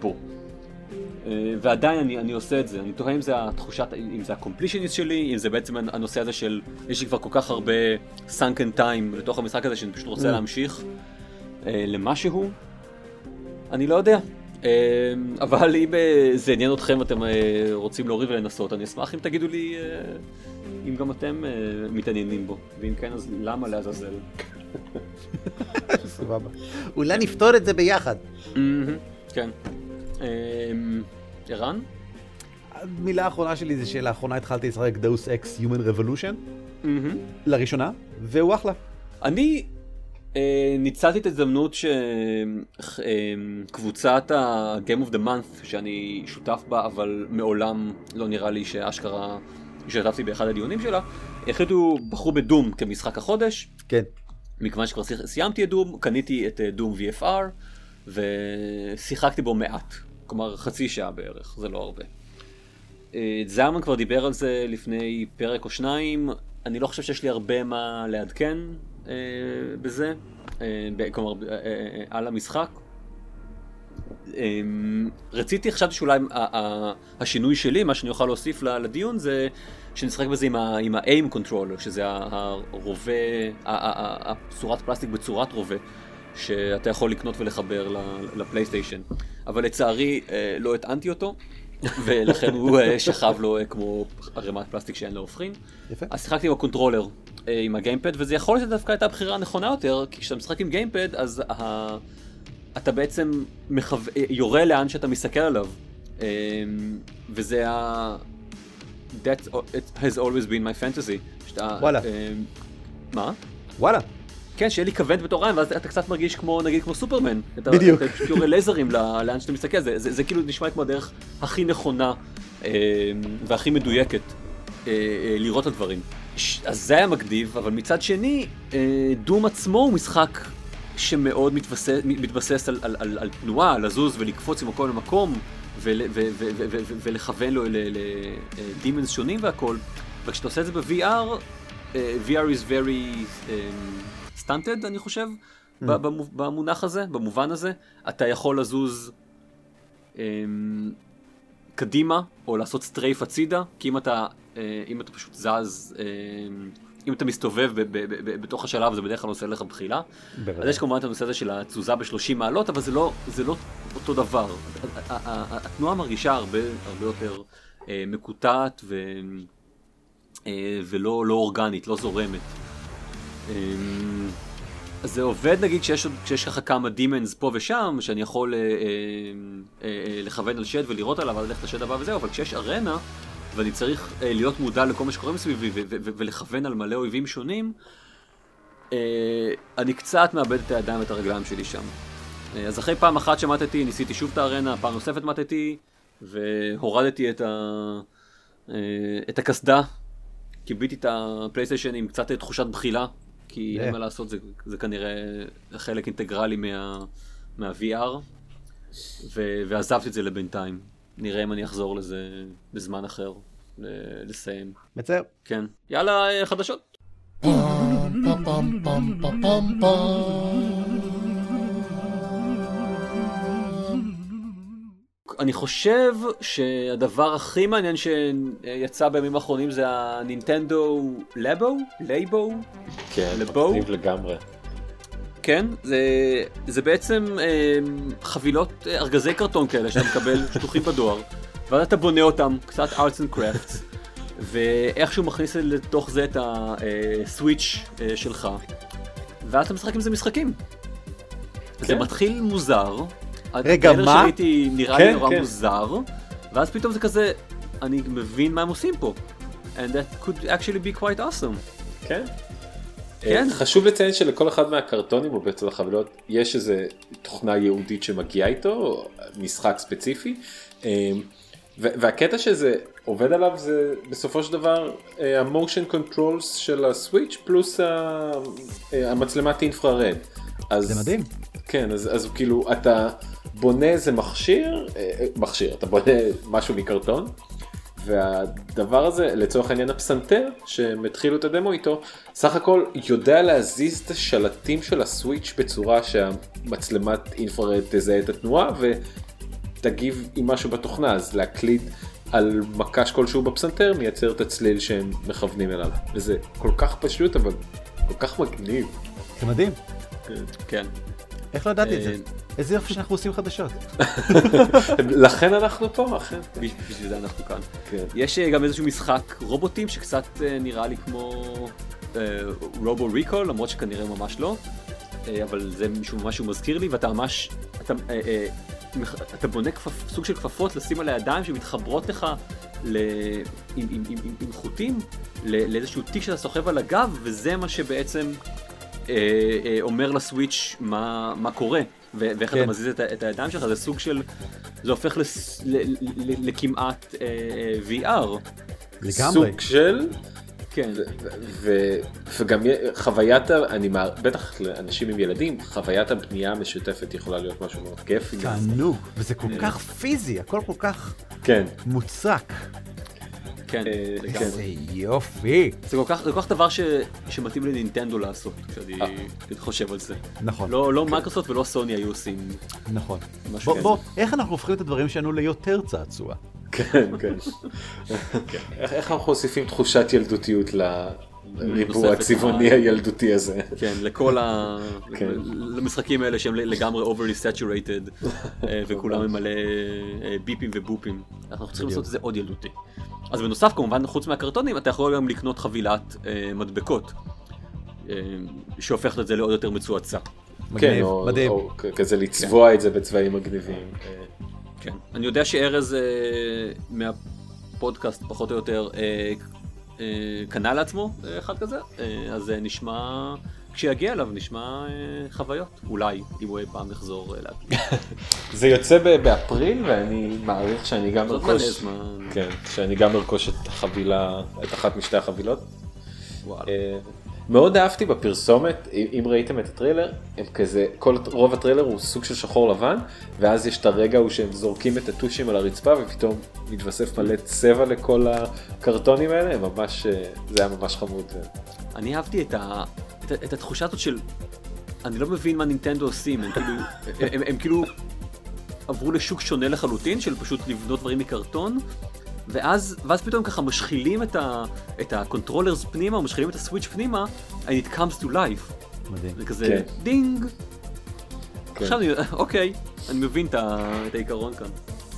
בו. אה, ועדיין אני, אני עושה את זה, אני תוהה אם זה התחושת, אם זה הקומפלישניסט שלי, אם זה בעצם הנושא הזה של, יש לי כבר כל כך הרבה סאנקן טיים לתוך המשחק הזה שאני פשוט רוצה mm. להמשיך אה, למשהו. אני לא יודע. אמ, אבל אם אה, זה עניין אתכם ואתם אה, רוצים להוריד ולנסות, אני אשמח אם תגידו לי אה, אם גם אתם מתעניינים בו, ואם כן אז למה לעזאזל. סבבה. אולי נפתור את זה ביחד. כן. אמ, ערן? המילה האחרונה שלי זה שלאחרונה התחלתי לשחק דאוס אקס Human Revolution לראשונה, והוא אחלה. אני ניצלתי את ההזדמנות שקבוצת ה-Game of the Month שאני שותף בה אבל מעולם לא נראה לי שאשכרה השתתפתי באחד הדיונים שלה החליטו בחרו בדום כמשחק החודש. כן. מכיוון שכבר סיימתי את דום קניתי את דום אה, VFR ושיחקתי בו מעט כלומר חצי שעה בערך זה לא הרבה. אה, זרמן כבר דיבר על זה לפני פרק או שניים אני לא חושב שיש לי הרבה מה לעדכן אה, בזה, אה, כלומר אה, על המשחק. רציתי, חשבתי שאולי השינוי שלי, מה שאני אוכל להוסיף לדיון זה שנשחק בזה עם ה-aim controller, שזה הרובה, הצורת פלסטיק בצורת רובה, שאתה יכול לקנות ולחבר ל PlayStation. אבל לצערי לא הטענתי אותו, ולכן הוא אה, שכב לו אה, כמו ערימת פלסטיק שאין לו הופכין. יפה. אז שיחקתי עם ה controller, אה, עם ה gamepad, וזה יכול להיות דווקא הייתה הבחירה הנכונה יותר, כי כשאתה משחק עם gamepad, אז ה... אתה בעצם מחו... אה, יורה לאן שאתה מסתכל עליו. אה, וזה ה... That has always been my fantasy. שאתה, וואלה. אה, מה? וואלה. כן, שיהיה לי כבד בתור עין, ואז אתה קצת מרגיש כמו, נגיד, כמו סופרמן. בדיוק. אתה פשוט יורה לייזרים לאן שאתה מסתכל, זה, זה, זה כאילו נשמע כמו הדרך הכי נכונה אה, והכי מדויקת אה, אה, לראות את הדברים. אז זה היה מגניב, אבל מצד שני, אה, דום עצמו הוא משחק שמאוד מתבסס, מתבסס על, על, על, על תנועה, לזוז ולקפוץ ממקום למקום, ול, ו, ו, ו, ו, ו, ולכוון לו לדימנס שונים והכל. וכשאתה עושה את זה ב-VR, אה, VR is very um, stunted, אני חושב, במו- במונח הזה, במובן הזה. אתה יכול לזוז um, קדימה, או לעשות סטרייף הצידה, כי אם אתה, אה, אם אתה פשוט זז, אה, אם אתה מסתובב ב- ב- ב- ב- בתוך השלב, זה בדרך כלל עושה לך בחילה. אז יש כמובן את הנושא הזה של התזוזה ב-30 מעלות, אבל זה לא, זה לא אותו דבר. התנועה מרגישה הרבה, הרבה יותר אה, מקוטעת ו... ולא לא אורגנית, לא זורמת. זה עובד נגיד כשיש, עוד- כשיש לך כמה דימנס פה ושם, שאני יכול אה, אה, אה, אה, לכוון על שד ולראות עליו, ואז ללכת לשד הבא וזהו, אבל כשיש ארנה, ואני צריך אה, להיות מודע לכל מה שקורה מסביבי ו- ו- ו- ולכוון על מלא אויבים שונים, אה, אני קצת מאבד את הידיים ואת הרגליים שלי שם. אה, אז אחרי פעם אחת שמטתי, ניסיתי שוב את הארנה, פעם נוספת מטתי, והורדתי את, ה... אה, את הקסדה, קיביתי את הפלייסטיישן עם קצת תחושת בחילה, כי אה. אין מה לעשות, זה, זה כנראה חלק אינטגרלי מה, מה-VR, ו... ועזבתי את זה לבינתיים. נראה אם אני אחזור לזה בזמן אחר, ל- לסיים. מצער. כן. יאללה, אה, חדשות. אני חושב שהדבר הכי מעניין שיצא בימים האחרונים זה הנינטנדו לבו? לייבו? כן, לבואו? מגניב לגמרי. כן, זה, זה בעצם אה, חבילות אה, ארגזי קרטון כאלה שאתה מקבל שטוחים בדואר, ואז אתה בונה אותם, קצת arts and crafts, ואיכשהו מכניס לתוך זה את הסוויץ' אה, שלך, ואז אתה משחק עם זה משחקים. זה כן. רגע, מתחיל מוזר, מה? הטריילר שראיתי נראה לי כן, נורא כן. מוזר, ואז פתאום זה כזה, אני מבין מה הם עושים פה. And that could actually be quite awesome. כן. כן. אה, חשוב לציין שלכל אחד מהקרטונים או בעצם החבילות יש איזה תוכנה ייעודית שמגיעה איתו, משחק ספציפי. אה, והקטע שזה עובד עליו זה בסופו של דבר אה, ה motion controls של ה Switch פלוס אה, המצלמת infrared. אז- זה מדהים. כן, אז, אז כאילו אתה בונה איזה מכשיר, אה, מכשיר, אתה בונה משהו מקרטון, והדבר הזה, לצורך העניין הפסנתר, שהם התחילו את הדמו איתו, סך הכל יודע להזיז את השלטים של הסוויץ' בצורה שהמצלמת אינפרד תזהה את התנועה ותגיב עם משהו בתוכנה, אז להקליד על מקש כלשהו בפסנתר מייצר את הצליל שהם מכוונים אליו. וזה כל כך פשוט אבל כל כך מגניב. זה מדהים. כן. איך לא ידעתי את זה? אה, איזה יופי שאנחנו עושים חדשות. לכן אנחנו פה, אכן. בשביל זה אנחנו כאן. כן. יש אה, גם איזשהו משחק רובוטים שקצת אה, נראה לי כמו רובו ריקול, למרות שכנראה ממש לא, אבל זה משהו ממש שהוא מזכיר לי, ואתה ממש, אתה, בונה כפפ, סוג של כפפות לשים על הידיים שמתחברות לך ל, עם, עם, עם, עם, עם חוטים ל- לאיזשהו תיק שאתה סוחב על הגב, וזה מה שבעצם אומר לסוויץ' מה, מה קורה. ו- ואיך כן. אתה מזיז את, את הידיים שלך, זה סוג של, זה הופך לס, ל, ל, ל, לכמעט אה, אה, VR. לגמרי. סוג של, כן, ו- ו- וגם חוויית, אני מער- בטח לאנשים עם ילדים, חוויית הבנייה המשותפת יכולה להיות משהו מאוד. גם. תענוג, וזה כל כך פיזי, הכל כל כך כן, מוצק. כן, אה, לגמרי. כן. איזה יופי. זה כל כך, דבר שמתאים לנינטנדו לעשות, כשאני אה. חושב על זה. נכון, לא, לא מייקרוסופט ולא סוני היו עושים נכון. בוא, איך אנחנו הופכים את הדברים שלנו ליותר צעצוע? כן, כן. איך איך אנחנו מוסיפים תחושת ילדותיות ל- ריבוע הצבעוני הילדותי הזה. כן, לכל ה... כן. למשחקים האלה שהם לגמרי overly saturated, אה, וכולם עם מלא אה, ביפים ובופים. אנחנו צריכים לעשות את זה עוד ילדותי. אז בנוסף, כמובן, חוץ מהקרטונים, אתה יכול גם לקנות חבילת אה, מדבקות, אה, שהופכת את זה לעוד יותר מצועצע. כן, או- מדהים. או כזה לצבוע את זה בצבעים מגניבים. אה, כן. אני יודע שארז אה, מהפודקאסט, פחות או יותר, אה, אה, קנה לעצמו אה, אחד כזה, אה, אז אה, נשמע, כשיגיע אליו, נשמע אה, חוויות. אולי, אם הוא אי פעם יחזור אה, להקליט. זה יוצא באפריל ואני מעריך שאני גם ארכוש. כן, שאני גם ארכוש את החבילה, את אחת משתי החבילות. מאוד אהבתי בפרסומת, אם ראיתם את הטריילר, הם כזה, כל, רוב הטריילר הוא סוג של שחור לבן, ואז יש את הרגע ההוא שהם זורקים את הטושים על הרצפה ופתאום מתווסף מלא צבע לכל הקרטונים האלה, הם ממש, אה, זה היה ממש חמוד. אני אהבתי את, ה... את, את התחושה הזאת של... אני לא מבין מה נינטנדו עושים, הם כאילו... הם, הם, הם כאילו עברו לשוק שונה לחלוטין, של פשוט לבנות דברים מקרטון, ואז, ואז פתאום ככה משחילים את, ה, את ה controllers פנימה, משחילים את ה Switch פנימה, and it comes to life. מדהים. זה כזה כן. דינג. כן. עכשיו אני, אוקיי, אני מבין את, ה, את העיקרון כאן.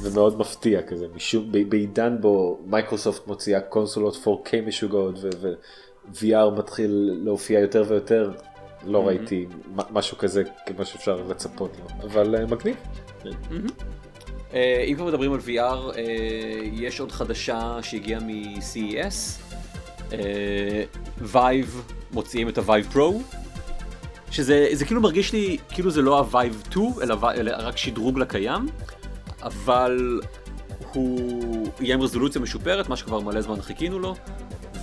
ומאוד מפתיע כזה, משום, בעידן בו מייקרוסופט מוציאה קונסולות 4K משוגעות ו-VR מתחיל להופיע יותר ויותר, לא ראיתי מ- משהו כזה כמו שאפשר לצפות לו, אבל אה, מגניב. אה, אם כבר מדברים על VR, אה, יש עוד חדשה שהגיעה מ-CES. וייב מוציאים את ה-Vive Pro, שזה זה כאילו מרגיש לי כאילו זה לא ה-Vive 2, אלא, אלא רק שדרוג לקיים, אבל הוא יהיה עם רזולוציה משופרת, מה שכבר מלא זמן חיכינו לו,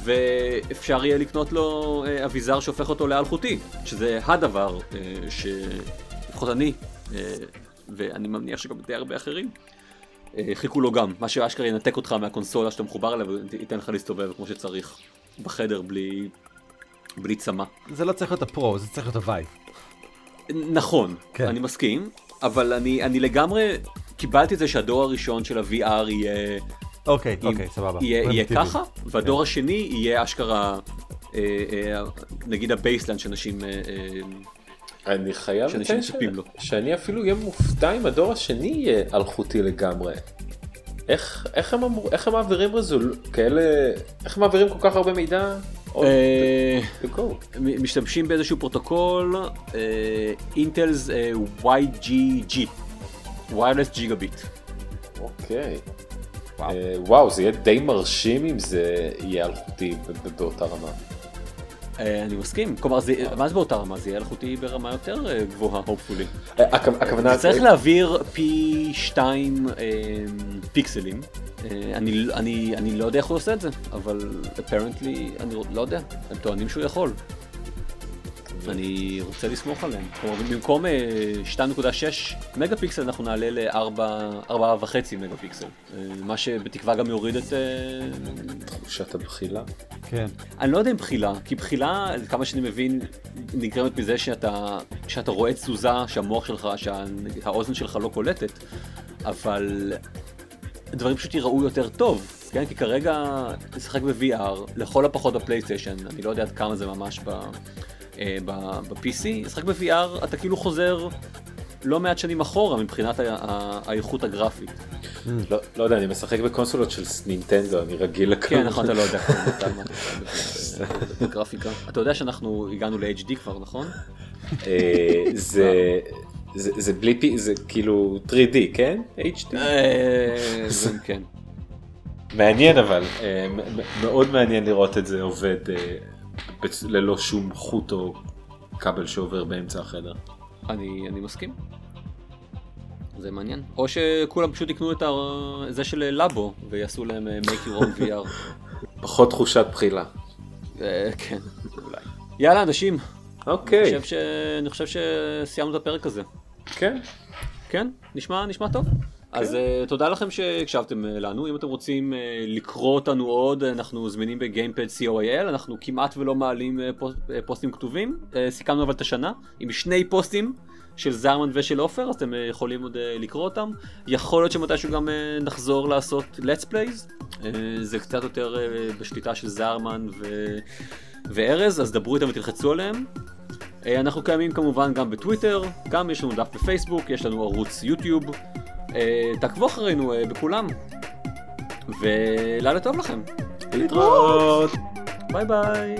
ואפשר יהיה לקנות לו אה, אביזר שהופך אותו לאלחוטי, שזה הדבר אה, שלפחות אני, אה, ואני מניח שגם די הרבה אחרים, אה, חיכו לו גם, מה שאשכרה ינתק אותך מהקונסולה שאתה מחובר אליה וייתן לך להסתובב כמו שצריך בחדר בלי, בלי צמה. זה לא צריך להיות ה Pro, זה צריך להיות ה Vive. נכון, כן. אני מסכים, אבל אני, אני לגמרי קיבלתי את זה שהדור הראשון של ה-VR יהיה, אוקיי, יהיה, אוקיי, סבבה. יהיה, יהיה. ככה, והדור השני יהיה אשכרה, אה, אה, נגיד ה baseline שאנשים... אה, אה, אני חייב לציין ש... לו. שאני אפילו אהיה מופתע אם הדור השני יהיה אלחוטי לגמרי. איך, איך, הם, אמור, איך הם מעבירים רזול... כאלה... איך הם מעבירים כל כך הרבה מידע? אה, משתמשים באיזשהו פרוטוקול, Intel's WiGig, wireless gigabit. אוקיי. וואו. אה, זה יהיה די מרשים אם זה יהיה אלחוטי באותה רמה. אה, אני מסכים, כלומר, זה- מה זה באותה רמה? זה יהיה אלחוטי ברמה יותר אה, גבוהה, hopefully. אה, הכ- הכוונה... צריך להעביר פי 2 פיקסלים. אני, אני, אני לא יודע איך הוא עושה את זה, אבל apparently, אני לא יודע, הם טוענים שהוא יכול. אני רוצה לסמוך עליהם. כלומר, במקום אה, 2.6 מגה פיקסל אנחנו נעלה ל-4.5 מגה פיקסל. אה, מה שבתקווה גם יוריד את... אה, תחושת הבחילה. כן. אני לא יודע אם בחילה, כי בחילה, כמה שאני מבין, נגרמת מזה שאתה, שאתה רואה תזוזה שהמוח שלך, שהאוזן שלך לא קולטת, אבל דברים פשוט ייראו יותר טוב, כן? כי כרגע לשחק ב-VR, לכל הפחות בפלייסטיישן, אני לא יודע עד כמה זה ממש ב, אה, ב- ב-PC, לשחק ב-VR אתה כאילו חוזר לא מעט שנים אחורה מבחינת ה- ה- האיכות הגרפית. לא, לא יודע, אני משחק בקונסולות של נינטנדו, אני רגיל לכל... כן, נכון, אתה לא יודע כמה אתה- יודע שאנחנו הגענו ל-HD כבר, נכון? אה, זה... זה, זה בלי פי, זה כאילו 3D, כן? HD? אה, כן. מעניין אבל, אה, מאוד מעניין לראות את זה עובד אה, ללא שום חוט או כבל שעובר באמצע החדר. אני אני מסכים. זה מעניין. או שכולם פשוט יקנו את ה- זה של לבו ויעשו להם אה, make your own VR. פחות תחושת בחילה. אה, כן, אולי. יאללה אנשים, אוקיי, ש- אני חושב שסיימנו את הפרק הזה. כן. כן, נשמע, נשמע טוב. אז uh, תודה לכם שהקשבתם uh, לנו, אם אתם רוצים uh, לקרוא אותנו עוד, אנחנו זמינים בגיימפד co.il, אנחנו כמעט ולא מעלים uh, פוסט, uh, פוסטים כתובים, uh, סיכמנו אבל את השנה עם שני פוסטים של זרמן ושל עופר, אז אתם אה, יכולים עוד אה, לקרוא אותם. יכול להיות שמתישהו גם אה, נחזור לעשות let's plays, אה, זה קצת יותר אה, בשליטה של זרמן ו... וארז, אז דברו איתם ותלחצו עליהם. אה, אנחנו קיימים כמובן גם בטוויטר, גם יש לנו דף בפייסבוק, יש לנו ערוץ יוטיוב. אה, תעקבו אחרינו אה, בכולם. ולילה טוב לכם. להתראות. ביי ביי.